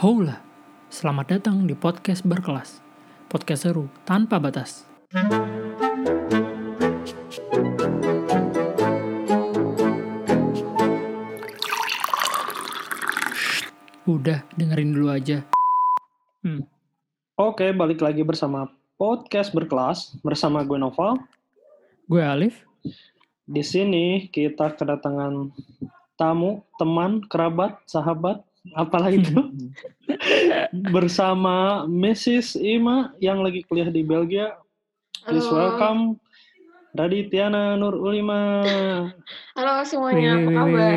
Hola, selamat datang di podcast berkelas. Podcast seru tanpa batas. Udah, dengerin dulu aja. Hmm, Oke, balik lagi bersama podcast berkelas bersama gue Noval. gue Alif. Di sini kita kedatangan tamu, teman, kerabat, sahabat, apalah itu bersama Mrs. Ima yang lagi kuliah di Belgia. Please Halo. welcome Raditiana Nur Ulima. Halo semuanya, apa kabar?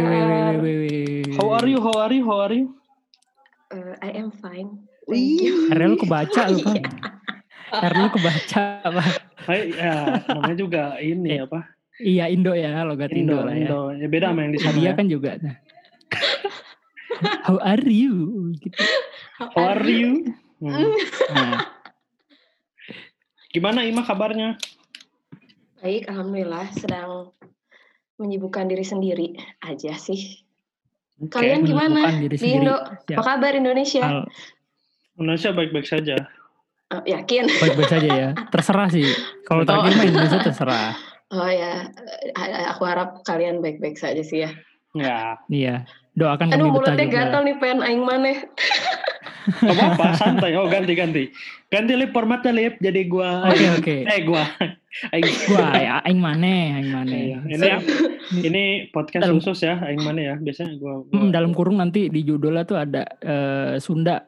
How are you? How are you? How are you? Uh, I am fine. Akhirnya lu kebaca lu kan? Akhirnya lu kebaca apa? Hai, ya, namanya juga ini apa? Iya Indo ya, logat Indo, Indo, lah ya. Indo. Ya, beda sama yang di sana. Dia ya. kan juga. Nah. How are you? Gitu. How are you? Hmm. Nah, Gimana Ima kabarnya? Baik, alhamdulillah sedang menyibukkan diri sendiri aja sih. Oke. Kalian gimana di sendiri. Indo? Siap. Apa kabar Indonesia? Hal- Indonesia baik-baik saja. Oh, yakin? baik-baik saja ya. Terserah sih. Kalau Oh. terakhir mah Indonesia terserah. Oh ya, eh, aku harap kalian baik-baik saja sih ya. Ya, Iya. Doakan Aduh kami betah mulutnya juga. gatal nih pengen aing maneh. Gak apa-apa, santai. Oh, ganti-ganti. Ganti lip formatnya lip, jadi gua... Oke oke. Eh, gua. Aing. Gua ya, aing maneh, aing maneh. Iya, Ini, Siap. ini podcast Dalam- khusus ya, Aing mana ya. Biasanya gua... gua Hmm, dalam kurung nanti di judulnya tuh ada eh, Sunda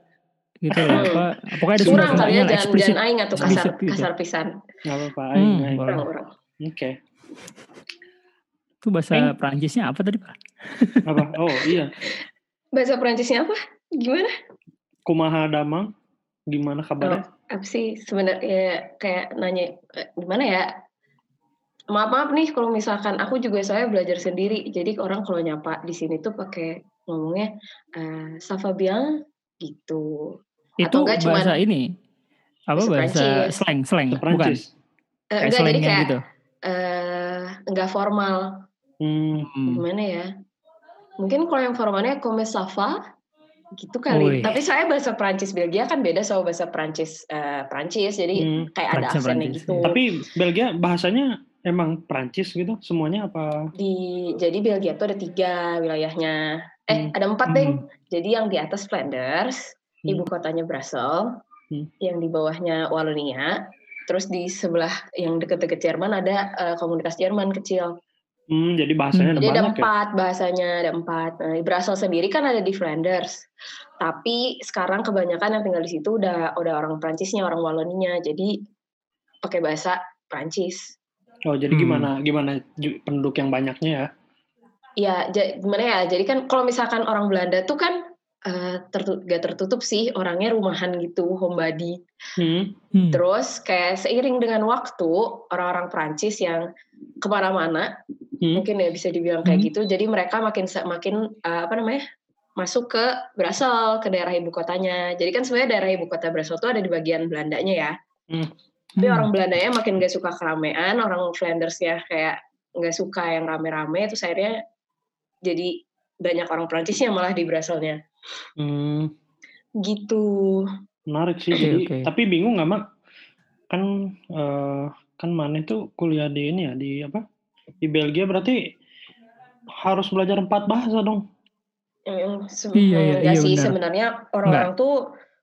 gitu loh. Apa, pokoknya ada Sunda Kurang kali ya jangan jangan aing atau kasar gitu. kasar pisan. Gak apa-apa, Aing. Hmm, Aing. Kurang kurang. Oke. Itu bahasa Eh. Perancisnya apa tadi Pak? Apa? Oh, iya. Bahasa Perancisnya apa? Gimana? Kumaha Damang. Gimana kabarnya? apa sih sebenarnya kayak nanya eh, gimana ya maaf maaf nih kalau misalkan aku juga saya belajar sendiri jadi orang kalau nyapa di sini tuh pakai ngomongnya eh ça va bien gitu Itu Atau enggak cuman bahasa ini. Apa bahasa bahasa Perancis. slang, slang, bukan? Perancis. Eh, Kayak enggak jadi slangnya kayak gitu. Eh enggak formal Hmm. Hmm. gimana ya mungkin kalau yang formalnya comme ça va gitu kali Wih. tapi saya bahasa Prancis Belgia kan beda sama bahasa Prancis eh, Prancis jadi Hmm. kayak ada Prancis, aksennya Prancis, gitu. Tapi Belgia bahasanya emang Perancis gitu? Semuanya apa? di jadi Belgia tuh ada tiga wilayahnya Hmm. eh ada empat deh jadi yang di atas Flanders Hmm. ibu kotanya Brussels Hmm. yang di bawahnya Wallonia terus di sebelah yang deket-deket Jerman ada eh, komunitas Jerman kecil Hmm, jadi bahasanya ada jadi ada banyak ya? empat bahasanya ada empat nah, Brussels sendiri kan ada di Flanders tapi sekarang kebanyakan yang tinggal di situ udah udah orang Prancisnya orang Walloninya jadi pakai bahasa Prancis Oh, jadi Hmm. gimana gimana penduduk yang banyaknya ya? Ya, ja- gimana ya? Jadi kan kalau misalkan orang Belanda tuh kan eh, tertu- gak tertutup sih, orangnya rumahan gitu, homebody. Hmm. Hmm. Terus kayak seiring dengan waktu, orang-orang Prancis yang ke mana-mana, Hmm. mungkin ya bisa dibilang kayak Hmm. gitu. Jadi mereka makin makin eh, apa namanya? masuk ke Brussels, ke daerah ibu kotanya. Jadi kan sebenarnya daerah ibu kota Brussels tuh ada di bagian Belandanya ya. Tapi Hmm. orang Belandanya makin gak suka keramaian, orang Flanders ya kayak nggak suka yang rame-rame, terus akhirnya jadi banyak orang Prancisnya malah di Brusselnya. Hmm. Gitu. Menarik sih. Jadi oke. tapi bingung nggak mak? Kan eh, kan mana itu kuliah di ini ya di apa? Di Belgia berarti harus belajar empat bahasa dong. Se- Iya, iya, enggak iya, sih benar. sebenarnya orang-orang tuh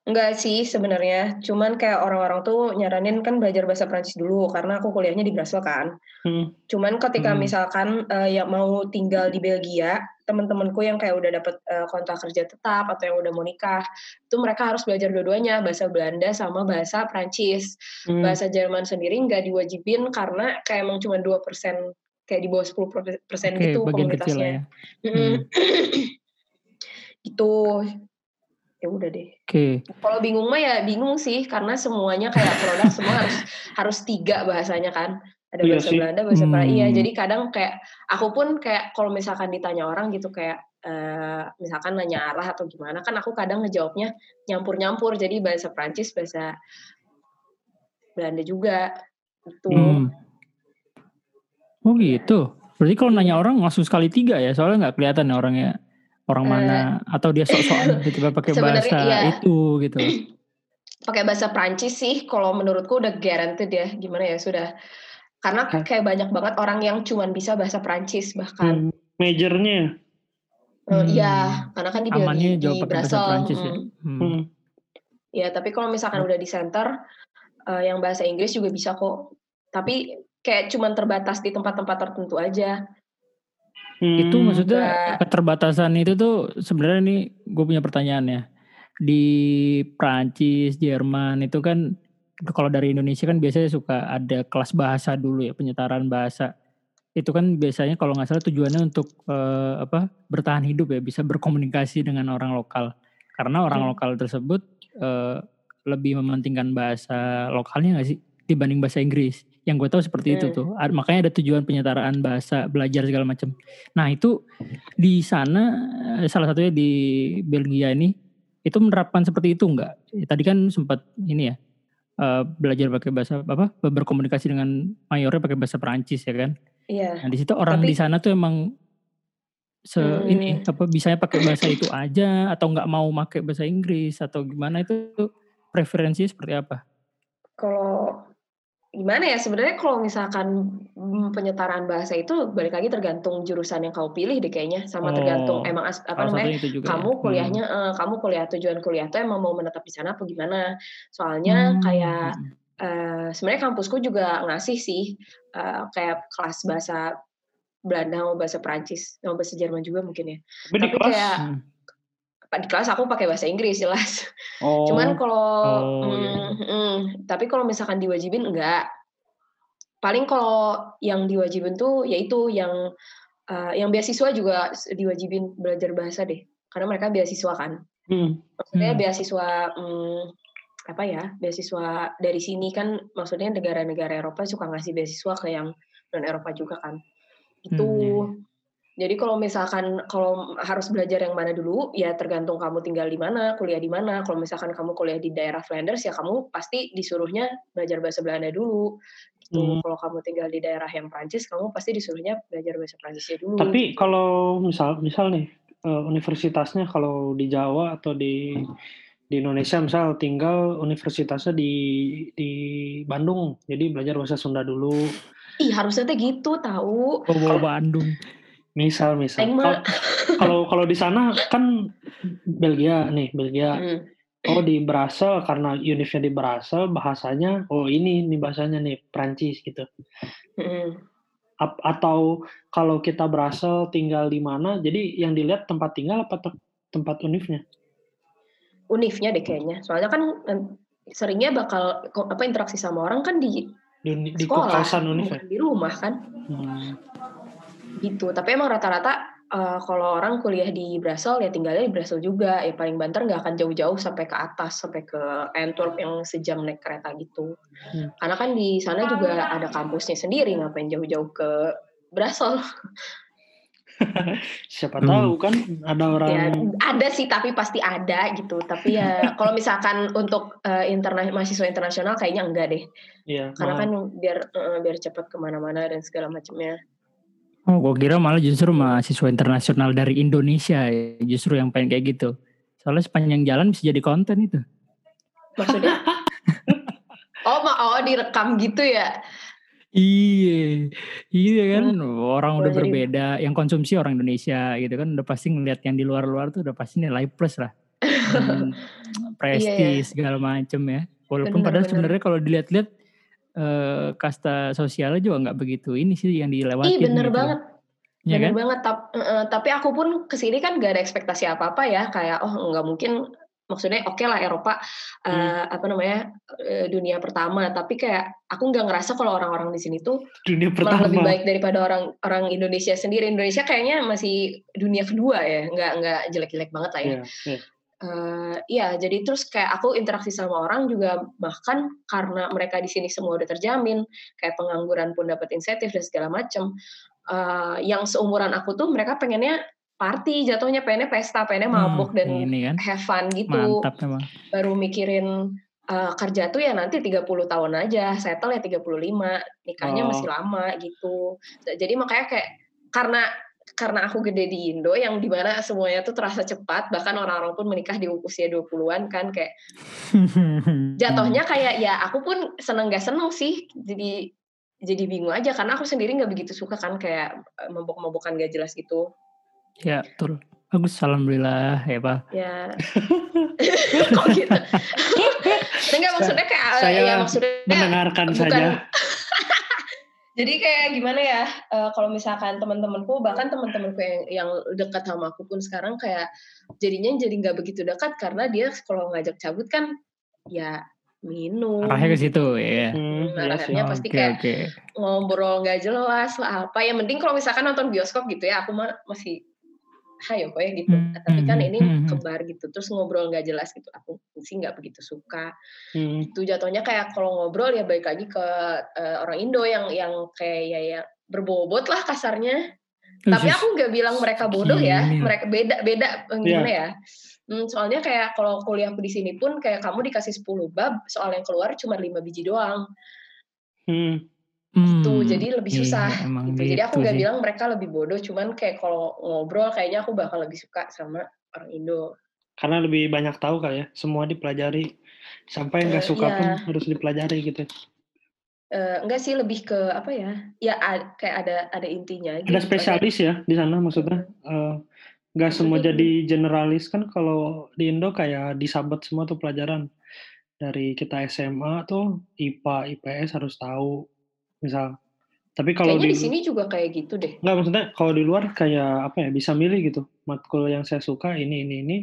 enggak sih sebenarnya, cuman kayak orang-orang tuh nyaranin kan belajar bahasa Prancis dulu karena aku kuliahnya di Brussels kan. Hmm. Cuman ketika Hmm. misalkan eh, yang mau tinggal di Belgia, teman-temanku yang kayak udah dapet eh, kontrak kerja tetap atau yang udah mau nikah, itu mereka harus belajar dua-duanya, bahasa Belanda sama bahasa Prancis. Hmm. Bahasa Jerman sendiri nggak diwajibin karena kayak emang cuma 2% kayak di bawah 10 persen Oke, gitu komunitasnya. ya. Hmm. itu ya udah deh. Oke. Kalau bingung mah ya bingung sih karena semuanya kayak produk semua harus harus tiga bahasanya kan. Ada Iya bahasa sih. Belanda, bahasa Prancis. Iya, Hmm. jadi kadang kayak aku pun kayak kalau misalkan ditanya orang gitu kayak eh, misalkan nanya arah atau gimana kan aku kadang ngejawabnya nyampur-nyampur jadi bahasa Prancis, bahasa Belanda juga gitu. Hmm. Oh gitu. Berarti kalau nanya orang langsung sekali tiga ya, soalnya nggak kelihatan ya orangnya orang Eh, mana atau dia sok-sokan tiba-tiba pakai sebenarnya bahasa iya. itu gitu. pakai bahasa Prancis sih kalau menurutku udah guaranteed ya gimana ya sudah karena kayak banyak banget orang yang cuman bisa bahasa Prancis bahkan Hmm, majornya. Eh, Hmm. iya karena kan di, di, Amannya di bahasa Brussels Prancis ya. hmm. Hmm. Hmm. Ya, tapi kalau misalkan udah di center eh, yang bahasa Inggris juga bisa kok tapi kayak cuman terbatas di tempat-tempat tertentu aja Itu Hmm. maksudnya Nggak- keterbatasan itu tuh sebenarnya nih gue punya pertanyaan ya. Di Prancis, Jerman itu kan kalau dari Indonesia kan biasanya suka ada kelas bahasa dulu ya, penyetaraan bahasa. Itu kan biasanya kalau nggak salah tujuannya untuk eh, apa? bertahan hidup ya, bisa berkomunikasi dengan orang lokal. Karena orang Hmm. lokal tersebut eh, lebih mementingkan bahasa lokalnya nggak sih dibanding bahasa Inggris. Yang gue tahu seperti itu Hmm. tuh. Ad- Makanya ada tujuan penyetaraan bahasa, belajar segala macam. Nah itu di sana eh, salah satunya di Belgia ini itu menerapkan seperti itu enggak? Tadi kan sempat ini ya eh, belajar pakai bahasa apa berkomunikasi dengan mayornya pakai bahasa Perancis ya kan? iya Nah di situ orang Tapi- di sana tuh emang se Hmm. ini apa bisanya pakai bahasa itu aja atau nggak mau pakai bahasa Inggris atau gimana itu preferensinya seperti apa? kalau gimana ya sebenarnya kalau misalkan penyetaraan bahasa itu balik lagi tergantung jurusan yang kau pilih deh kayaknya sama Oh, tergantung emang as- apa namanya kamu ya. kuliahnya eh, kamu kuliah tujuan kuliah tuh emang mau menetap di sana apa gimana soalnya Hmm. kayak Hmm. eh, sebenarnya kampusku juga ngasih sih eh, kayak kelas bahasa Belanda sama bahasa Prancis sama bahasa Jerman juga mungkin ya Tapi di tapi kelas. kayak Hmm. Di kelas aku pakai bahasa Inggris jelas Oh. Cuman kalau Oh, iya. mm, mm, tapi kalau misalkan diwajibin enggak. Paling kalau yang diwajibin tuh yaitu yang eh, yang beasiswa juga diwajibin belajar bahasa deh. Karena mereka beasiswa kan. Hmm. Maksudnya Hmm. beasiswa mm, apa ya? Beasiswa dari sini kan maksudnya negara-negara Eropa suka ngasih beasiswa ke yang non Eropa juga kan. Itu Hmm, iya, jadi kalau misalkan kalau harus belajar yang mana dulu, ya tergantung kamu tinggal di mana, kuliah di mana. Kalau misalkan kamu kuliah di daerah Flanders, ya kamu pasti disuruhnya belajar bahasa Belanda dulu. Gitu. Hmm. Kalau kamu tinggal di daerah yang Prancis, kamu pasti disuruhnya belajar bahasa Prancisnya dulu. Tapi kalau misal misal nih eh, universitasnya kalau di Jawa atau di di Indonesia misal tinggal universitasnya di di Bandung, jadi belajar bahasa Sunda dulu. Ih, harusnya tuh gitu, tahu. Bawa Bandung. Misal misal. Kalau- Kalau di sana kan Belgia nih, Belgia. Hmm. Oh di Brasel karena univnya di Brasel bahasanya oh ini nih bahasanya nih Prancis gitu. Hmm. Ap- atau kalau kita Brasel tinggal di mana, jadi yang dilihat tempat tinggal apa te- tempat univnya? Unifnya deh kayaknya. Soalnya kan seringnya bakal apa interaksi sama orang kan di Di, di sekolah, kawasan univ ya? di rumah kan. Hmm. Gitu. Tapi emang rata-rata eh, kalau orang kuliah di Brussels ya tinggalnya di Brussels juga. Ya paling banter nggak akan jauh-jauh sampai ke atas sampai ke Antwerp yang sejam naik kereta gitu. Hmm. karena kan di sana juga ada kampusnya sendiri ngapain jauh-jauh ke Brussels? Siapa Hmm. tahu kan ada orang ya ada sih tapi pasti ada gitu. Tapi ya kalau misalkan untuk eh, interna mahasiswa internasional kayaknya enggak deh. Ya karena mahal. kan biar eh, biar cepat ke mana-mana dan segala macamnya Oh, gue kira malah justru mahasiswa internasional dari Indonesia ya, justru yang pengen kayak gitu. Soalnya sepanjang jalan bisa jadi konten itu. maksudnya oh ma oh direkam gitu ya Iya, iya kan orang udah berbeda, yang konsumsi orang Indonesia gitu kan udah pasti ngeliat yang di luar-luar tuh udah pasti nilai plus lah, prestis segala macem ya. Bener, Walaupun padahal bener. sebenarnya kalau dilihat-lihat eh, kasta sosialnya juga nggak begitu ini sih yang dilewatin. Ih bener gitu. banget, Ya bener kan? banget. Tap- eh, tapi aku pun ke sini kan gak ada ekspektasi apa-apa ya, kayak oh nggak mungkin. Maksudnya oke lah Eropa eh, Hmm. apa namanya eh, dunia pertama, tapi kayak aku nggak ngerasa kalau orang-orang di sini tuh dunia malah lebih pertama. baik daripada orang orang Indonesia sendiri. Indonesia kayaknya masih dunia kedua ya, nggak nggak jelek-jelek banget lah ya. Iya, iya. Eh, Iya, jadi terus kayak aku interaksi sama orang juga bahkan karena mereka di sini semua udah terjamin, kayak pengangguran pun dapat insentif dan segala macam. Eh, yang seumuran aku tuh mereka pengennya party, jatuhnya pengennya pesta, pengennya mabuk Hmm, dan ini kan have fun gitu. mantap memang. Baru mikirin eh, kerja tuh ya nanti 30 tahun aja, settle ya 35, nikahnya Oh. masih lama gitu. Jadi makanya kayak karena karena aku gede di Indo yang di mana semuanya tuh terasa cepat bahkan orang-orang pun menikah di usia 20-an kan kayak jatuhnya kayak ya aku pun seneng gak seneng sih jadi jadi bingung aja karena aku sendiri nggak begitu suka kan kayak eh, mabok-mabokan gak jelas gitu. Ya betul. Bagus alhamdulillah ya pak. Ya. Kok gitu. Enggak maksudnya kayak Saya ya maksudnya Mendengarkan bukan saja. Jadi kayak gimana ya eh, kalau misalkan teman-temanku bahkan teman-temanku yang yang dekat sama aku pun sekarang kayak jadinya jadi nggak begitu dekat karena dia kalau ngajak cabut kan ya minum. Arahnya ke situ ya Hmm, Nah, iya arahnya pasti Oke, kayak oke. ngobrol nggak jelas lah apa. Ya mending kalau misalkan nonton bioskop gitu ya aku mah masih hayo ya gitu. Hmm, tapi kan hmm, ini hmm, hmm. kembar gitu terus ngobrol nggak jelas gitu. Aku sih nggak begitu suka. Hmm. itu jatuhnya kayak kalau ngobrol ya balik lagi ke eh, orang Indo yang yang kayak ya, ya berbobot lah kasarnya. Tapi aku nggak bilang mereka bodoh ya. Mereka beda beda eh, gimana ya. Hmm, soalnya kayak kalau kuliahku di sini pun kayak kamu dikasih 10 bab soal yang keluar cuma 5 biji doang. Hmm. Gitu Hmm, jadi lebih iya, susah emang gitu. Jadi aku gitu nggak bilang mereka lebih bodoh, cuman kayak kalau ngobrol kayaknya aku bakal lebih suka sama orang Indo. Karena lebih banyak tahu kali ya. Semua dipelajari. Sampai nggak Eh, suka iya. pun harus dipelajari gitu. Eh, enggak sih lebih ke apa ya? Ya kayak ada ada intinya. gitu. Ada spesialis ya di sana maksudnya. Eh, nggak semua jadi generalis kan kalau di Indo kayak disabet semua tuh pelajaran. Dari kita SMA tuh IPA, IPS harus tahu. Misal. Tapi kalau di, di sini juga kayak gitu deh. Nggak maksudnya kalau di luar kayak apa ya bisa milih gitu matkul yang saya suka ini ini ini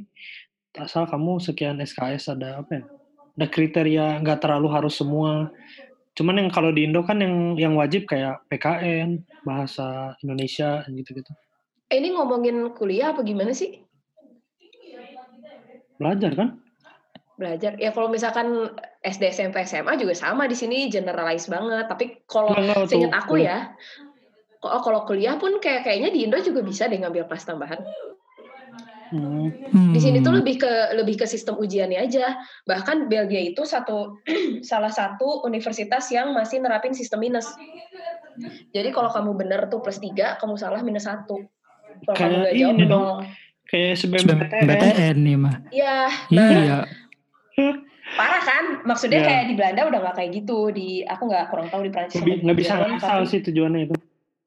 asal kamu sekian SKS ada apa ya ada kriteria nggak terlalu harus semua cuman yang kalau di Indo kan yang yang wajib kayak PKN bahasa Indonesia gitu gitu Eh, ini ngomongin kuliah apa gimana sih? belajar kan Belajar. Ya kalau misalkan SD, SMP, SMA juga sama di sini generalize banget. Tapi kalau waktu seingat aku ya, kok kalau kuliah pun kayak kayaknya di Indo juga bisa deh ngambil kelas tambahan. Hmm. Di sini tuh Hmm. lebih ke lebih ke sistem ujiannya aja. Bahkan Belgia itu satu salah satu universitas yang masih nerapin sistem minus. Jadi kalau kamu bener tuh plus 3, kamu salah minus 1. Kalau kamu Kayak nggak jawab ini dong. kayak SBMPTN BTN nih mah Iya, nah iya parah kan? Maksudnya Iya. kayak di Belanda udah nggak kayak gitu. Di aku nggak kurang tahu di Prancis nggak bisa ngasal tapi- sih tujuannya itu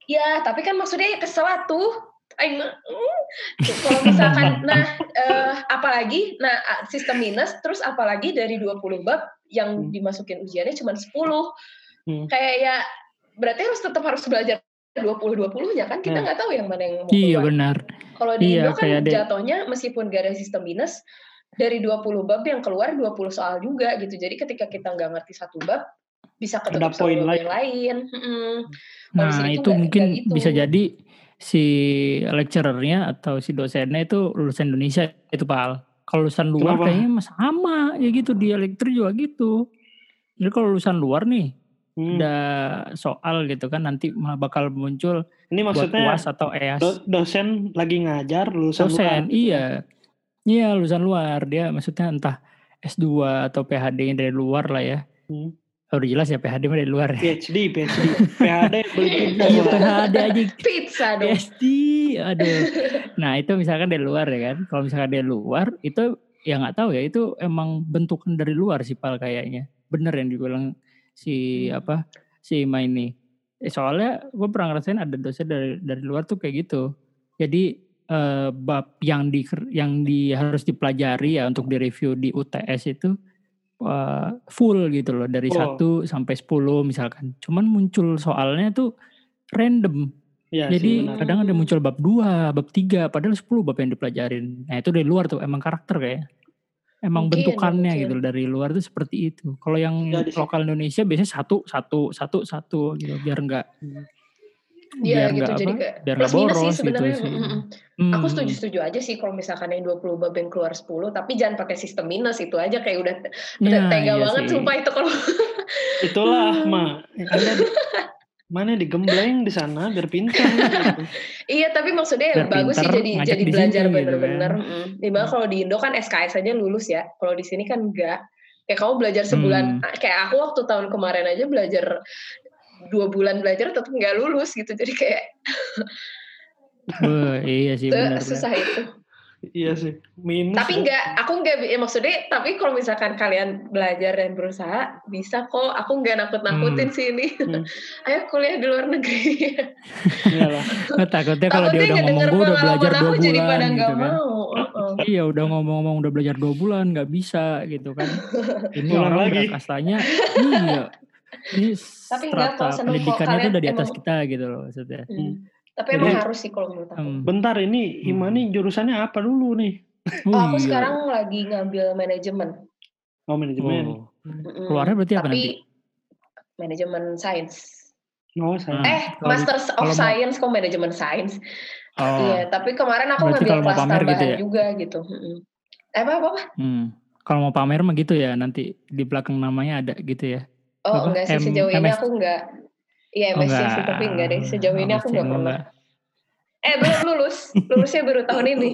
Iya, tapi kan maksudnya ya kesel tuh. Ay, nah, mm. Kalau misalkan, nah, eh, apalagi, nah, ah, sistem minus, terus apalagi dari 20 bab yang Hmm. dimasukin ujiannya cuma 10. Hmm. Kayak ya, berarti harus tetap harus belajar 20-20-nya kan? Kita Nah. nggak tahu yang mana yang mau iya keluar. benar Kalau di Iya, Indo kan jatuhnya meskipun gak ada sistem minus, dari 20 bab yang keluar 20 soal juga gitu. Jadi ketika kita nggak ngerti satu bab, bisa Ada ketutup sama poin lain. yang lain. Di Nah itu nggak- mungkin nggak gitu. bisa jadi si lecturernya atau si dosennya itu lulusan Indonesia itu pal. Kalau lulusan luar Kenapa? kayaknya sama ya gitu dia lecturer juga gitu. Jadi kalau lulusan luar nih Hmm. ada soal gitu kan nanti bakal muncul ini buat maksudnya UAS atau EAS. do- dosen lagi ngajar lulusan Dosen, luar. iya. Iya lulusan luar dia maksudnya entah S2 atau PhD dari luar lah ya. Hmm. Oh, udah jelas ya PhD mah dari luar ya. PhD, PhD, PhD beli pizza Iya. PhD aja Pizza dong. PhD, aduh. Nah itu misalkan dari luar ya kan. Kalau misalkan dari luar itu ya nggak tahu ya itu emang bentukan dari luar sih pal kayaknya. Bener yang dibilang si Hmm. apa si Ima ini. Eh, soalnya gue pernah ngerasain ada dosen dari dari luar tuh kayak gitu. Jadi eh, bab yang di yang di harus dipelajari ya untuk direview di UTS itu eh, full gitu loh dari Oh. 1 sampai 10 misalkan. Cuman muncul soalnya tuh random. Iya Jadi sih kadang ada muncul bab 2, bab 3, padahal 10 bab yang dipelajarin. Nah itu dari luar tuh emang karakter kayak. Emang Mungkin, bentukannya mungkin. gitu loh, dari luar tuh seperti itu. Kalau yang sih. lokal Indonesia biasanya satu, satu, satu, satu gitu biar enggak Iya gitu nggak jadi apa, kayak biar plus nggak minus sih boros gitu sebenarnya. sih. Mm. Aku setuju-setuju aja sih kalau misalkan yang 20 bab yang keluar 10 tapi jangan pakai sistem minus itu aja kayak udah udah Ya, tega iya banget sih. sumpah itu kalau Itulah, Ma. Anda di- mana digembleng di sana biar pintar gitu. Iya tapi maksudnya ya Biar bagus sih pintar, jadi jadi di belajar sini gitu bener-bener. kan. mm. Di mana kalau di Indo kan SKS aja lulus ya. Kalau di sini kan enggak. Kayak kamu belajar sebulan. Hmm. Kayak aku waktu tahun kemarin aja belajar dua bulan belajar tetap nggak lulus gitu. Jadi kayak Wah, iya sih benar. susah itu. Iya sih. Minus. Tapi ya. enggak, aku enggak ya maksudnya. Tapi kalau misalkan kalian belajar dan berusaha, bisa kok. Aku enggak nakut-nakutin sih ini. Hmm. Ayo kuliah di luar negeri. Iyalah. Nah, takutnya kalau dia udah ngomong gue udah belajar dua jadi pada bulan nggak gitu kan. mau. Iya udah ngomong-ngomong udah belajar dua bulan nggak bisa gitu kan. Ini orang lagi. kastanya iya. Ini Tapi enggak, kalau seneng kok pendidikannya tuh kalian udah di atas emang- kita gitu loh maksudnya. Hmm. Tapi Jadi- emang harus sih kalau menurut aku. Hmm. Bentar ini Imani jurusannya apa dulu nih? Oh, aku iya. sekarang lagi ngambil manajemen. Oh manajemen. Oh. Keluarnya berarti apa Tapi nanti? manajemen sains. Oh. Hmm. Eh, kalau Masters of kalau Science kok manajemen sains. Oh. Iya, tapi kemarin aku Berarti ngambil kelas pamer gitu tambahan ya? juga gitu. Eh, apa apa? apa? Hmm. Kalau mau pamer mah gitu ya nanti di belakang namanya ada gitu ya. Oh, Apa? enggak sih M- sejauh ini MS. aku enggak. Iya, Oh, MSc sih, tapi enggak deh. Sejauh ini aku MSc, enggak pernah. enggak. Eh, belum lulus. Lulusnya baru tahun ini.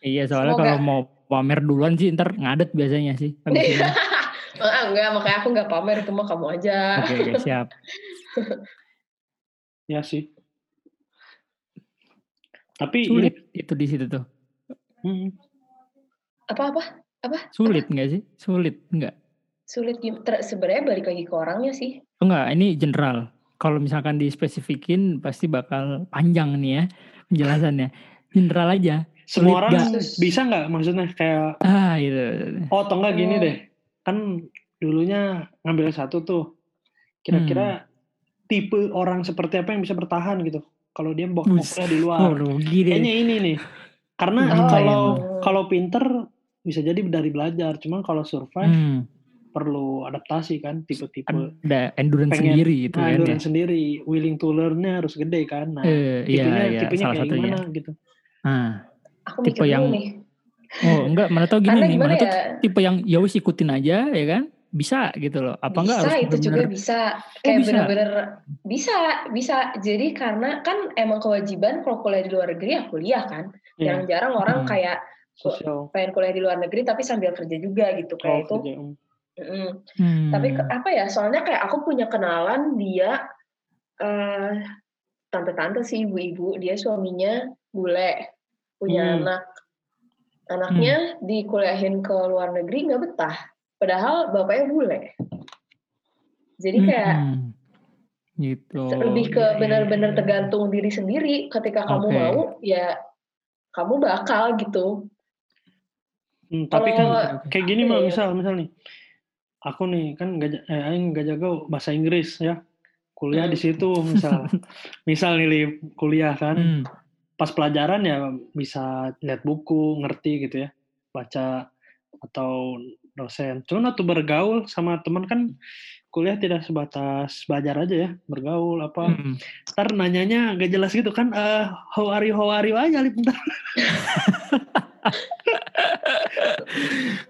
Iya soalnya Semoga. kalau mau pamer duluan sih ntar ngadet biasanya sih. Ah, enggak, makanya aku enggak pamer itu mah kamu aja. Oke oke siap. Ya sih. Tapi Sulit itu di situ tuh. Hmm. Apa-apa? Sulit enggak sih? Sulit enggak? Sulit sebenarnya balik lagi ke orangnya sih. Enggak, ini general. Kalau misalkan dispesifikin pasti bakal panjang nih ya penjelasannya. General aja. Semua orang nggak? bisa nggak maksudnya kayak Ah itu. oh atau enggak gini Oh. deh. Kan dulunya ngambil satu tuh. Kira-kira Hmm. tipe orang seperti apa yang bisa bertahan gitu. Kalau dia kuliah di luar. Oh rugi deh. Kayaknya ini nih. Karena kalau kalau pinter bisa jadi dari belajar. Cuman kalau survive Hmm, perlu adaptasi kan tipe-tipe. ada endurance Pengen- sendiri gitu Nah, kan ya. endurance sendiri, willing to learn-nya harus gede kan. Nah, Eh, iya, tipenya iya, tipenya salah kayak satunya. gimana gitu. Nah, Aku Tipe mikir yang- nih. oh enggak, mana tau gini Karena nih, mana tuh ya? tipe yang ya wis ikutin aja ya kan, bisa gitu loh. Apa enggak bisa harus itu juga bener-bener bisa Oh, kayak bisa? bener-bener bisa bisa jadi karena kan emang kewajiban kalau kuliah di luar negeri ya kuliah kan Iya, jarang-jarang orang Hmm. kayak sosial. pengen kuliah di luar negeri tapi sambil kerja juga gitu Oh, kayak itu kerja. Hmm. Hmm, tapi ke- apa ya soalnya kayak aku punya kenalan dia eh tante-tante sih ibu-ibu dia suaminya bule punya Hmm. anak anaknya dikuliahin ke luar negeri nggak betah padahal bapaknya bule jadi kayak hmm, gitu. lebih ke Iya, iya, benar-benar iya. tergantung diri sendiri ketika kamu mau ya kamu bakal gitu Hmm, tapi kan Kalau- kayak gini mah misal misal nih. Aku nih kan gak, eh, aing gak jago bahasa Inggris ya. Kuliah di Hmm. situ misal. misal nih Li, kuliah kan. Hmm, Pas pelajaran ya bisa lihat buku, ngerti gitu ya. Baca atau dosen. Cuman waktu bergaul sama teman kan kuliah tidak sebatas belajar aja ya, bergaul apa. hmm. Ntar nanyanya gak jelas gitu kan, eh how are you, how are you aja, Lip, ntar.